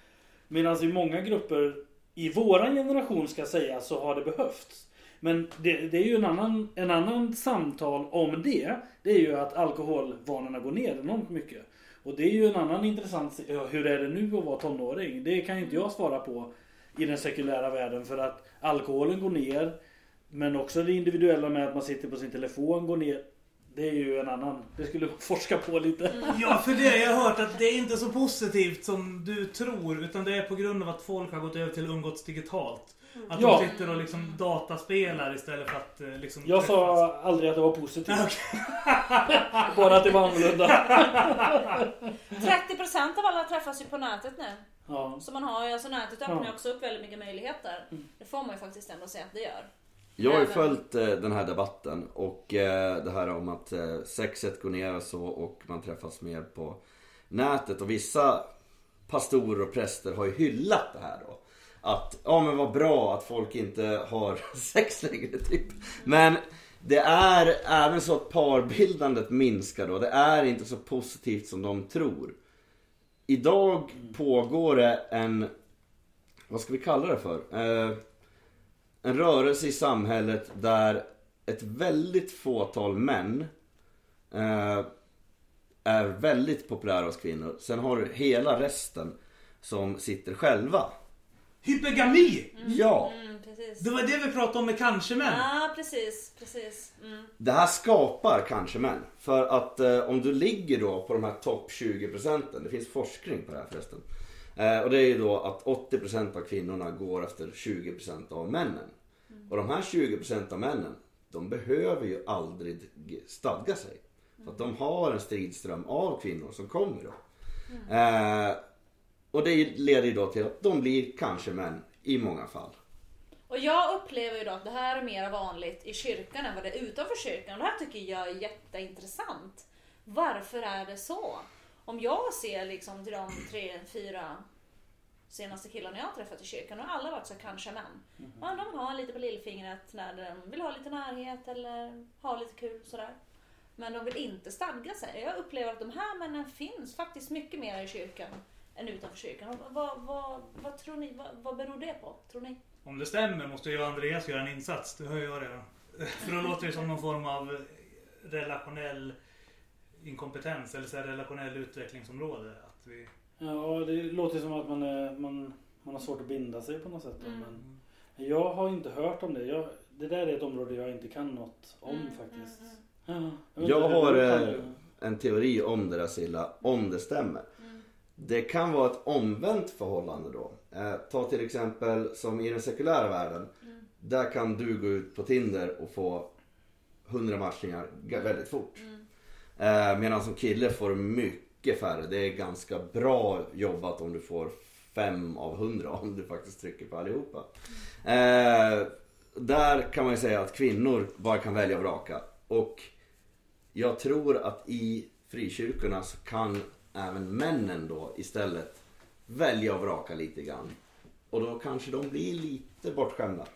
Medan i många grupper i våran generation ska säga så har det behövts. Men det, det är ju en annan, en annan samtal om det. Det är ju att alkoholvanorna går ner enormt mycket. Och det är ju en annan intressant... Hur är det nu att vara tonåring? Det kan ju inte jag svara på i den sekulära världen. För att alkoholen går ner. Men också det individuella med att man sitter på sin telefon går ner. Det är ju en annan... Det skulle forska på lite. Ja, för det jag har hört att det är inte så positivt som du tror. Utan det är på grund av att folk har gått över till umgåtts digitalt. Att Ja. de sitter och liksom dataspelar istället för att eh, liksom Jag sa aldrig att det var positivt. Bara att det var annorlunda. 30% av alla träffas ju på nätet nu. Ja. Så man har ju, alltså nätet öppnar Ja. också upp väldigt mycket möjligheter. Det får man ju faktiskt ändå säga att det gör. Jag har ju följt eh, den här debatten och eh, det här om att eh, sexet går ner och så och man träffas mer på nätet och vissa pastorer och präster har ju hyllat det här då. Att, ja men vad bra att folk inte har sex längre typ. Men det är även så att parbildandet minskar då. Det är inte så positivt som de tror. Idag pågår det en, vad ska vi kalla det för? Eh, en rörelse i samhället där ett väldigt fåtal män eh, är väldigt populära hos kvinnor. Sen har du hela resten som sitter själva. Hypergami! Ja, Mm, precis. Det var det vi pratade om med kanske män. Ja, precis. Precis. Mm. det här skapar kanske män. För att eh, om du ligger då på de här topp 20 procenten, det finns forskning på det här förresten. Eh, och det är ju då att 80 procent av kvinnorna går efter 20 procent av männen. Och de här 20 procent av männen, de behöver ju aldrig stadga sig. För att de har en stridström av kvinnor som kommer då. Eh, och det leder ju då till att de blir kanske män i många fall. Och jag upplever ju då att det här är mer vanligt i kyrkan än vad det är utanför kyrkan. Och det här tycker jag är jätteintressant. Varför är det så? Om jag ser liksom till de tre, fyra senaste killarna jag har träffat i kyrkan, och alla varit så kanske män. Ja, de vill ha lite på lillfingret när de vill ha lite närhet eller ha lite kul sådär. Men de vill inte stadga sig. Jag upplever att de här männen finns faktiskt mycket mer i kyrkan än utanför kyrkan. Vad, vad, vad tror ni? Vad, vad beror det på? Tror ni? Om det stämmer måste ju Andreas göra en insats. Det hör jag redan. För då låter det som någon form av relationell inkompetens eller så här relationell utvecklingsområde. Att vi... Ja, det låter som att man, är, man, man har svårt att binda sig på något sätt. Mm. Men jag har inte hört om det. Jag, det där är ett område jag inte kan något om Mm, faktiskt. mm, Ja, vet Jag inte, har, eh, ju. en teori om det där Silla, om det stämmer. Mm. Det kan vara ett omvänt förhållande då. Eh, ta till exempel som i den sekulära världen. Mm. Där kan du gå ut på Tinder och få 100 matchningar ga- väldigt fort. Eh, medan som kille får du mycket färre. Det är ganska bra jobbat om du får 5 av 100 om du faktiskt trycker på allihopa. Eh, där kan man ju säga att kvinnor bara kan välja och vraka. Och jag tror att i frikyrkorna så kan även männen då istället välja och vraka lite grann. Och då kanske de blir lite bortskämda.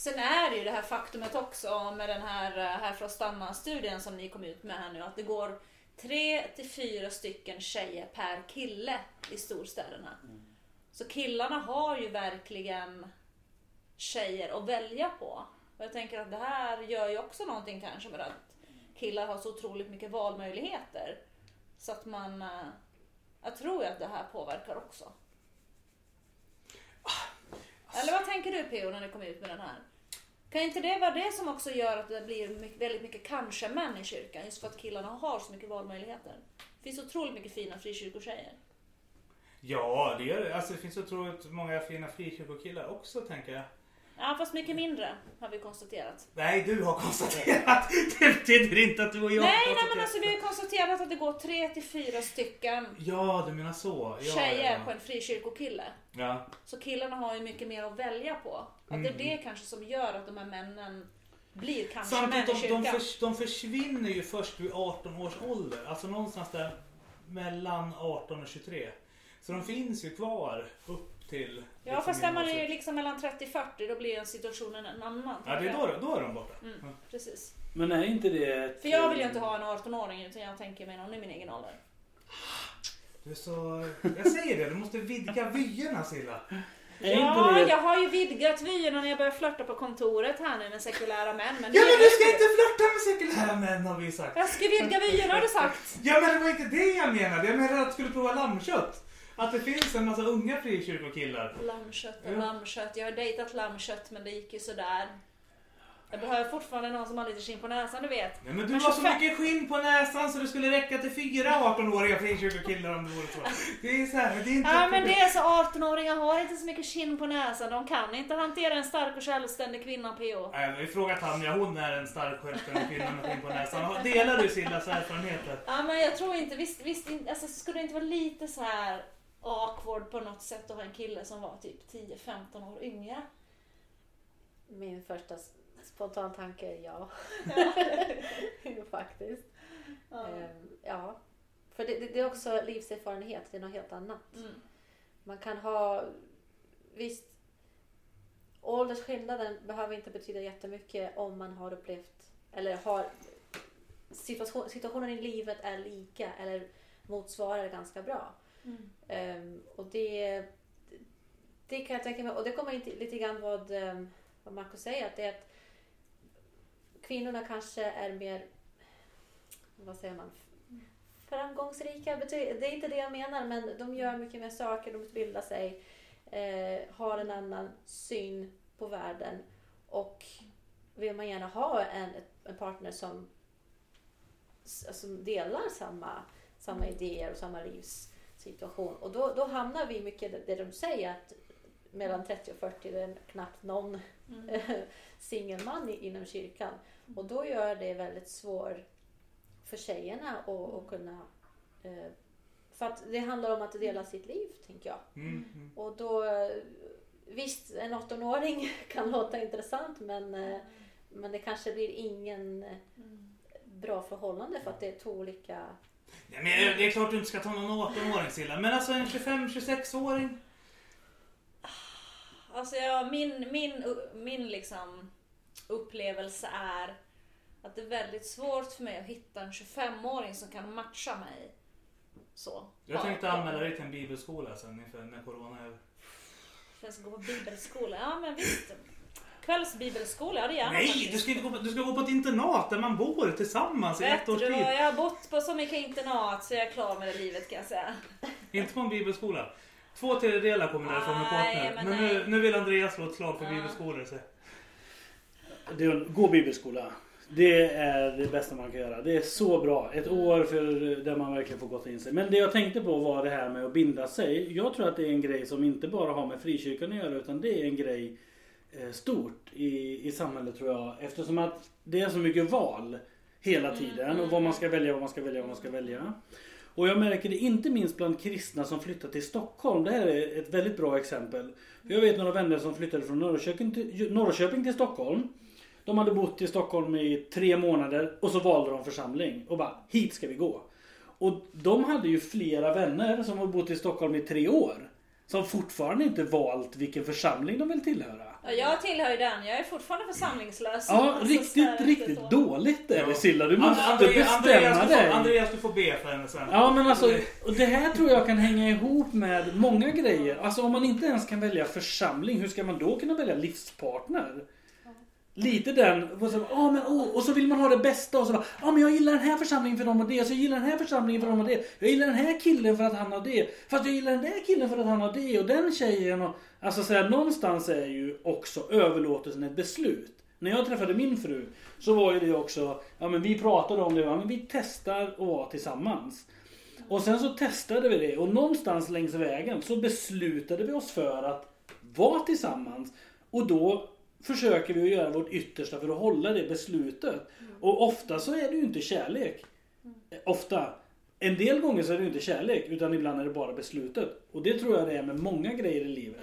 Sen är det ju det här faktumet också med den här eh, Här för att stanna-studien som ni kom ut med här nu. Att det går tre till fyra stycken tjejer per kille i storstäderna. Så killarna har ju verkligen tjejer att välja på. Och jag tänker att det här gör ju också någonting kanske med att killar har så otroligt mycket valmöjligheter. Så att man... eh, Jag tror ju att det här påverkar också. Eller vad tänker du P.O. när ni kom ut med den här? Kan inte det vara det som också gör att det blir mycket, väldigt mycket kanske-män i kyrkan? Just för att killarna har så mycket valmöjligheter. Det finns otroligt mycket fina frikyrkotjejer. Ja, det, gör det. Alltså, det finns otroligt många fina frikyrkokillar också tänker jag. Ja, fast mycket mindre har vi konstaterat. Nej, du har konstaterat. Det betyder inte att du och jag nej, har nej men konstaterat. alltså vi har konstaterat att det går tre till fyra stycken Ja, du menar så. Ja, tjejer ja, på en frikyrkokille. ja. Så killarna har ju mycket mer att välja på. Att det är det kanske som gör att de här männen blir kanske män Samtidigt, i de, kyrkan. de, förs, de försvinner ju först vid 18 års ålder. Alltså någonstans där mellan 18 och 23. Så de finns ju kvar upp till... Ja liksom fast när man är liksom mellan 30-40 då blir situationen en annan. Ja, det är då, då är de borta. Mm. Ja. Precis. Men är inte det... ett- För jag vill ju inte ha en 18-åring utan jag tänker mig någon i min egen ålder. Du är så... Jag säger det, du måste vidga vyerna Silla. Ja, det... jag har ju vidgat vyerna när jag börjar flörta på kontoret här nu med sekulära män. Men Ja men du ska inte flörta med sekulära män har vi sagt. Jag ska vidga vyerna har du sagt. Ja men det var inte det jag menade. Jag menade att du skulle prova lammkött. Att det finns en massa unga frikyrkokillar. Lammkött och Ja. lammkött. Jag har dejtat lammkött men det gick ju sådär. Jag behöver fortfarande någon som har lite skinn på näsan du vet. Nej men du Men har så 25 mycket skinn på näsan så det skulle räcka till fyra 18-åriga frikyrkokillar om det vore så. Det är så här, det är inte Ja men det är så 18-åringar har inte så mycket skinn på näsan. De kan inte hantera en stark och självständig kvinna PO. Nej, vi frågar Tanja, hon är en stark självständig kvinna med skinn på näsan. Delar du Sillas erfarenheter? Ja men jag tror inte, visst, visst alltså, skulle det inte vara lite så här awkward på något sätt att ha en kille som var typ 10-15 år yngre? Min första s- spontana tanke är ja. Faktiskt. Ja. Ehm, ja. För det, det, det är också livserfarenhet, det är något helt annat. Mm. Man kan ha, visst, åldersskillnaden behöver inte betyda jättemycket om man har upplevt, eller har, situation, situationen i livet är lika eller motsvarar ganska bra. Mm. Um, och det, det kan jag tänka mig, och det kommer inte lite grann vad, um, vad Marco säger, att det är att kvinnorna kanske är mer, vad säger man, framgångsrika. Det är inte det jag menar, men de gör mycket mer saker, de utbildar sig, eh, har en annan syn på världen och vill man gärna ha en, en partner som, som delar samma, samma idéer och samma livs livssituation. Och då, då hamnar vi mycket det, det de säger att mellan 30 och 40 det är knappt någon Mm. singelman inom kyrkan. Och då gör det väldigt svårt för tjejerna att, att kunna... Eh, för att det handlar om att dela sitt liv, tänker jag. Mm, mm. Och då... eh, Visst, en 18-åring kan låta intressant men, eh, men det kanske blir ingen eh, bra förhållande för att det är två olika... Nej, men det är klart du inte ska ta någon 18-åring Silla. Men alltså en 25-26-åring. Alltså ja, min, min, min liksom upplevelse är att det är väldigt svårt för mig att hitta en 25-åring som kan matcha mig. Så. Jag tänkte anmäla dig till en bibelskola sen inför när corona är över. Jag ska gå på bibelskola. Ja men visst. Kvällsbibelskola, ja det gärna Nej, faktiskt. du ska, inte gå på, du ska gå på ett internat där man bor tillsammans i Vet ett års du tid. jag har bott på så mycket internat så jag är klar med det livet kan jag säga. Inte på en bibelskola. Två tredjedelar kommer därifrån med partner. men Men, nu, nu vill Andreas slå ett slag för Ja. bibelskolor. Så. Det är, gå bibelskola. Det är det bästa man kan göra. Det är så bra. Ett år för där man verkligen får gotta in sig. Men det jag tänkte på var det här med att binda sig. Jag tror att det är en grej som inte bara har med frikyrkan att göra utan det är en grej stort i, i samhället tror jag. Eftersom att det är så mycket val hela tiden och vad man ska välja, vad man ska välja, vad man ska välja. Och jag märker det inte minst bland kristna som flyttar till Stockholm. Det här är ett väldigt bra exempel. Jag vet några vänner som flyttade från Norrköping till, Norrköping till Stockholm. De hade bott i Stockholm i tre månader och så valde de församling och bara hit ska vi gå. Och de hade ju flera vänner som har bott i Stockholm i tre år. Som fortfarande inte valt vilken församling de vill tillhöra. Ja, jag tillhör ju den, jag är fortfarande församlingslös. Ja, Alltså, så riktigt, riktigt så. dåligt är det Silla. Du måste Andreas, Andreas, bestämma du får, dig. Andreas, du får be för henne sen. Ja men alltså, det här tror jag kan hänga ihop med många grejer. Alltså om man inte ens kan välja församling, hur ska man då kunna välja livspartner? Lite den, och så, ah, men, oh, och så vill man ha det bästa och så bara, ah, men jag gillar den här församlingen för dem och det, så jag gillar den här församlingen för dem och det. Jag gillar den här killen för att han har det. Fast jag gillar den där killen för att han har det och den tjejen och... Alltså så här, någonstans är ju också överlåtelsen ett beslut. När jag träffade min fru så var ju det också, ja men vi pratade om det, ja, men vi testar att vara tillsammans. Och sen så testade vi det och någonstans längs vägen så beslutade vi oss för att vara tillsammans. Och då försöker vi att göra vårt yttersta för att hålla det beslutet. Och ofta så är det ju inte kärlek. Ofta. En del gånger så är det ju inte kärlek utan ibland är det bara beslutet. Och det tror jag det är med många grejer i livet.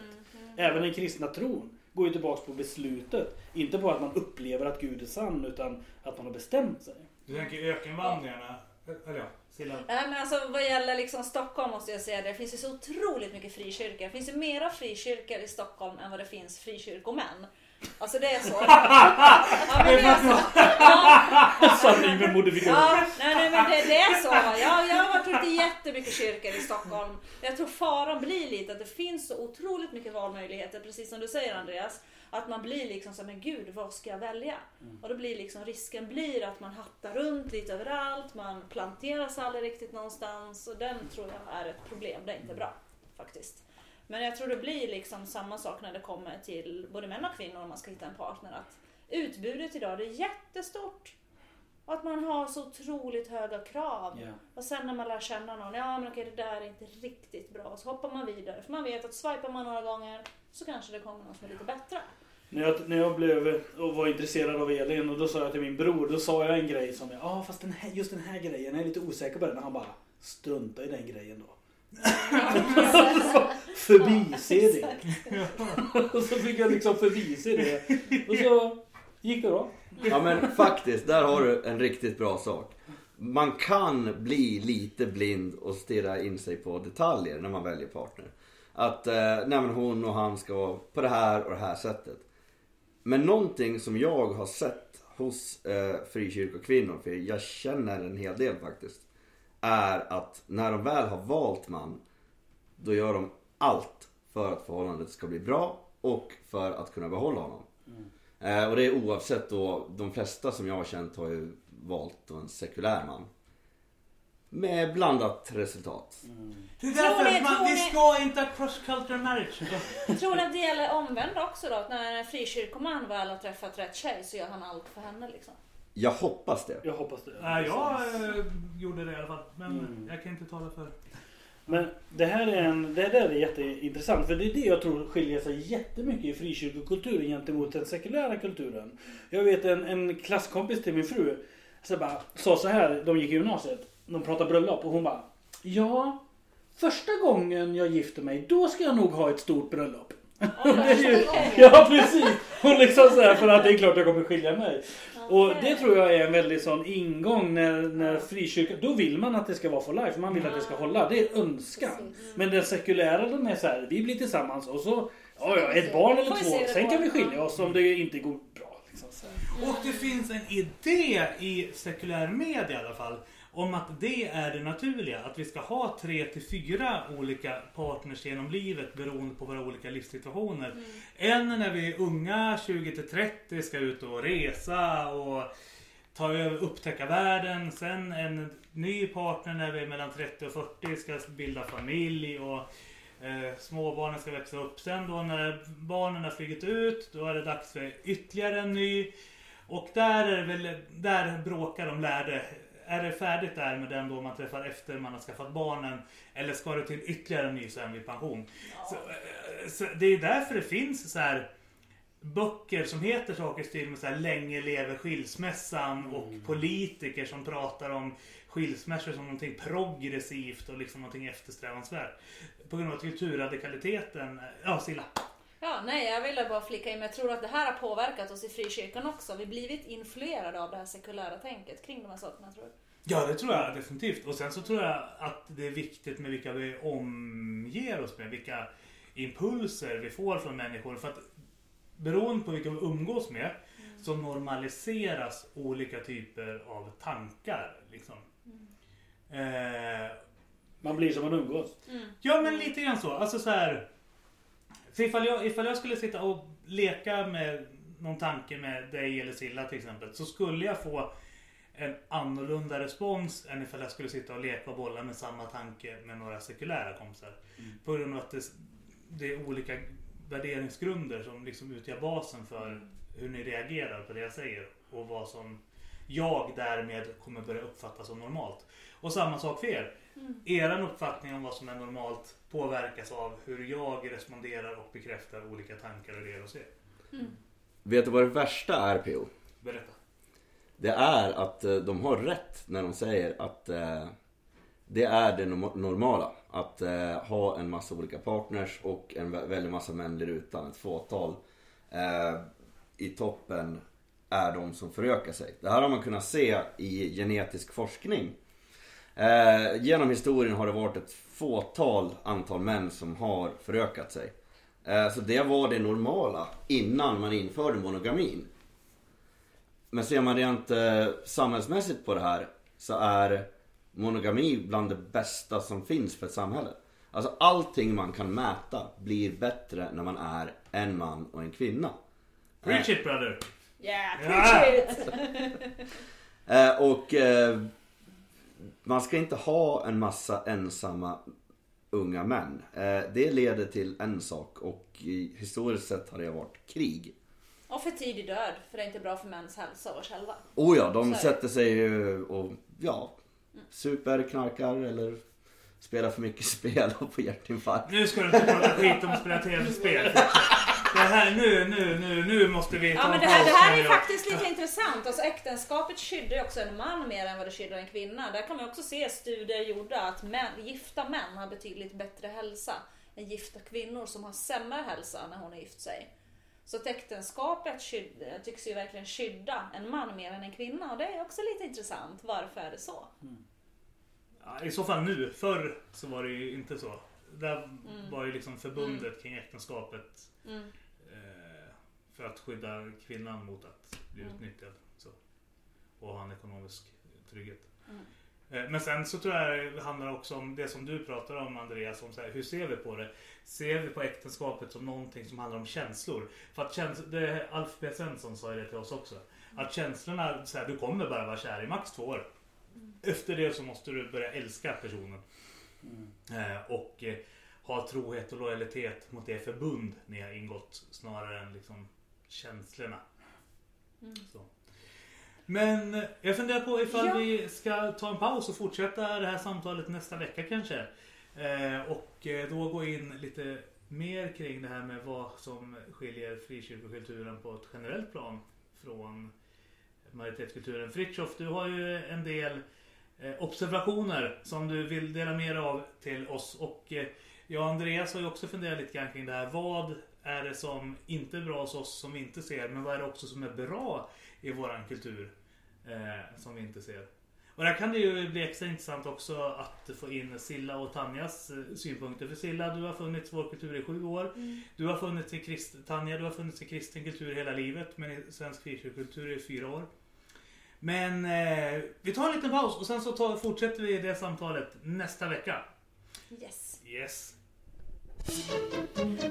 Även den kristna tron går ju tillbaks på beslutet. Inte på att man upplever att Gud är sann utan att man har bestämt sig. Du tänker ökenvandringarna? Eller ja, Silla. Nej men alltså vad gäller liksom Stockholm måste jag säga det. Det finns ju så otroligt mycket frikyrkor. Det finns ju mera frikyrkor i Stockholm än vad det finns frikyrkomän. Alltså det är så. Ja, men det är så. Ja, Sanning med modifikation. Ja, nej, nej men det, det är så. Jag, jag har varit ute i jättemycket kyrkor i Stockholm. Jag tror faran blir lite att det finns så otroligt mycket valmöjligheter, precis som du säger Andreas. Att man blir liksom så men gud vad ska jag välja? Och då blir liksom risken blir att man hattar runt lite överallt, man planteras aldrig riktigt någonstans och den tror jag är ett problem, det är inte bra faktiskt. Men jag tror det blir liksom samma sak när det kommer till både män och kvinnor om man ska hitta en partner. Att utbudet idag det är jättestort. Och att man har så otroligt höga krav. Ja. Och sen när man lär känna någon, ja men okej det där är inte riktigt bra. Så hoppar man vidare. För man vet att swipar man några gånger så kanske det kommer någon som är lite bättre. När jag, när jag blev och var intresserad av Elin och då sa jag till min bror, då sa jag en grej som jag, ja ah, fast den här, just den här grejen, jag är lite osäker på den. Och han bara, strunta i den grejen då. Förbise det. och så fick jag liksom förbise det. Och så gick det bra. Ja men faktiskt, där har du en riktigt bra sak. Man kan bli lite blind och stirra in sig på detaljer när man väljer partner. Att eh, nej hon och han ska vara på det här och det här sättet. Men någonting som jag har sett hos eh, frikyrkokvinnor, för jag känner en hel del faktiskt. Är att när de väl har valt man, då gör de allt för att förhållandet ska bli bra och för att kunna behålla honom. Eh, och det är oavsett då, de flesta som jag har känt har ju valt då en sekulär man. Med blandat resultat. Det är Tror därför ni- att man, tror vi ni- ska inte ha cross cultural marriage. Tror ni att det gäller omvänt också då? Att när en frikyrkoman väl har träffat rätt tjej så gör han allt för henne liksom? Jag hoppas det. Jag hoppas det. Nej, jag eh, gjorde det i alla fall. Men Mm. jag kan inte tala för... Men det här är, en, det där är jätteintressant för det är det jag tror skiljer sig jättemycket i frikyrkokulturen gentemot den sekulära kulturen. Jag vet en, en klasskompis till min fru så bara, sa så här, de gick i gymnasiet, de pratade bröllop och hon bara Ja, första gången jag gifter mig då ska jag nog ha ett stort bröllop. Och det är ju, ja precis! Hon liksom så här, för att det är klart jag kommer skilja mig. Och det tror jag är en väldigt sån ingång när, när frikyrkan, då vill man att det ska vara for life, man vill att det ska hålla. Det är önskan. Men den sekulära den är så här, vi blir tillsammans och så, ja ja, ett barn eller två, sen kan vi skilja oss om det inte går bra. Liksom. Och det finns en idé i sekulär media i alla fall om att det är det naturliga. Att vi ska ha tre till fyra olika partners genom livet beroende på våra olika livssituationer. En när vi är unga, 20 till 30, ska ut och resa och ta över, upptäcka världen. Sen en ny partner när vi är mellan 30 och 40, ska bilda familj och eh, småbarnen ska växa upp. Sen då när barnen har flugit ut, då är det dags för ytterligare en ny. Och där är väl, där bråkar de lärde. Är det färdigt där med den då man träffar efter man har skaffat barnen? Eller ska det till ytterligare en ny sen vid pension? Så, eh, så det är därför det finns så här böcker som heter saker i stil med så här länge lever skilsmässan och politiker som pratar om skilsmässor som någonting progressivt och liksom någonting eftersträvansvärt. På grund av att kulturradikaliteten, ja Silla. Ja, nej, jag ville bara flika in, men jag tror att det här har påverkat oss i frikyrkan också. Vi har blivit influerade av det här sekulära tänket kring de här sakerna, tror jag. Ja, det tror jag definitivt. Och sen så tror jag att det är viktigt med vilka vi omger oss med. Vilka impulser vi får från människor. För att beroende på vilka vi umgås med så normaliseras olika typer av tankar. Liksom. Eh, Man blir som man umgås. Ja men lite grann så. Alltså så här. För ifall jag, ifall jag skulle sitta och leka med någon tanke med dig eller Silla till exempel. Så skulle jag få en annorlunda respons än ifall jag skulle sitta och leka och bolla med samma tanke med några sekulära kompisar. På grund av att det, det är olika värderingsgrunder som liksom utgör basen för hur ni reagerar på det jag säger. Och vad som jag därmed kommer börja uppfatta som normalt. Och samma sak för er. Er uppfattning om vad som är normalt påverkas av hur jag responderar och bekräftar olika tankar och idéer hos er. vet du vad det värsta är PO? Berätta. Det är att eh, de har rätt när de säger att eh, det är det norm- normala. Att eh, ha en massa olika partners och en vä- väldig massa män där utan ett fåtal eh, i toppen är de som förökar sig. Det här har man kunnat se i genetisk forskning. Eh, genom historien har det varit ett fåtal antal män som har förökat sig. Eh, så det var det normala innan man införde monogamin. Men ser man rent eh, samhällsmässigt på det här så är monogami bland det bästa som finns för ett samhälle. Alltså allting man kan mäta blir bättre när man är en man och en kvinna. Preach it brother! Yeah, Ja. preach it! Eh, och eh, man ska inte ha en massa ensamma unga män. Eh, det leder till en sak och i, historiskt sett har det varit krig. Och för tidig död, för det är inte bra för mäns hälsa och själva. Oh ja, de sätter sig ju och ja, super, knarkar eller spelar för mycket spel och får hjärtinfarkt. Nu ska du inte prata skit om att spela tv-spel. Det här, nu, nu, nu, nu måste vi ta Ja men en det här, det här är faktiskt lite intressant. Alltså äktenskapet skyddar också en man mer än vad det skyddar en kvinna. Där kan man också se studier gjorda att män, gifta män har betydligt bättre hälsa än gifta kvinnor som har sämre hälsa när hon har gift sig. Så att äktenskapet skydd, tycks ju verkligen skydda en man mer än en kvinna och det är också lite intressant. Varför är det så? Ja, I så fall nu. Förr så var det ju inte så. Där var ju liksom förbundet kring äktenskapet Mm. eh, för att skydda kvinnan mot att bli Mm. utnyttjad. Så. Och ha en ekonomisk trygghet. Mm. Eh, Men sen så tror jag det handlar också om det som du pratar om Andreas, om så här, hur ser vi på det? Ser vi på äktenskapet som någonting som handlar om känslor? För att käns- det, Alf P Svensson sa ju det till oss också. Att känslorna, så här, du kommer bara vara kär i max två år. Efter det så måste du börja älska personen. Eh, och ha trohet och lojalitet mot det förbund ni har ingått snarare än liksom känslorna. Så. Men jag funderar på ifall Ja. vi ska ta en paus och fortsätta det här samtalet nästa vecka kanske. Eh, och eh, då gå in lite mer kring det här med vad som skiljer frikyrkokulturen på ett generellt plan från majoritetskulturen. Fritiof, du har ju en del eh, observationer som du vill dela med dig av till oss. Och eh, jag och Andreas har ju också funderat lite grann kring det här. Vad är det som inte är bra hos oss som vi inte ser? Men vad är det också som är bra i våran kultur eh, som vi inte ser? Och där kan det ju bli extra intressant också att få in Silla och Tanjas eh, synpunkter. För Silla, du har funnits i vår kultur i sju år. Du har funnits i krist... Tanja, du har funnits i kristen kultur hela livet. Men i svensk frikyrkokultur i fyra år. Men eh, vi tar en liten paus och sen så tar, fortsätter vi det samtalet nästa vecka. Yes. Yes.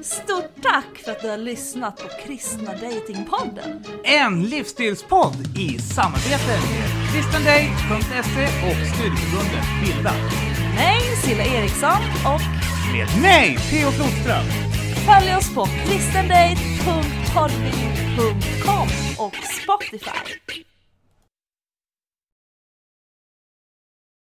Stort tack för att du har lyssnat på Kristna Datingpodden. En livsstilspodd i samarbete med kristendate.se och studieförbundet Bilda. Mig, Silla Eriksson och Med mig, Theo Flodström. följ oss på kristendate.podbean.com och Spotify.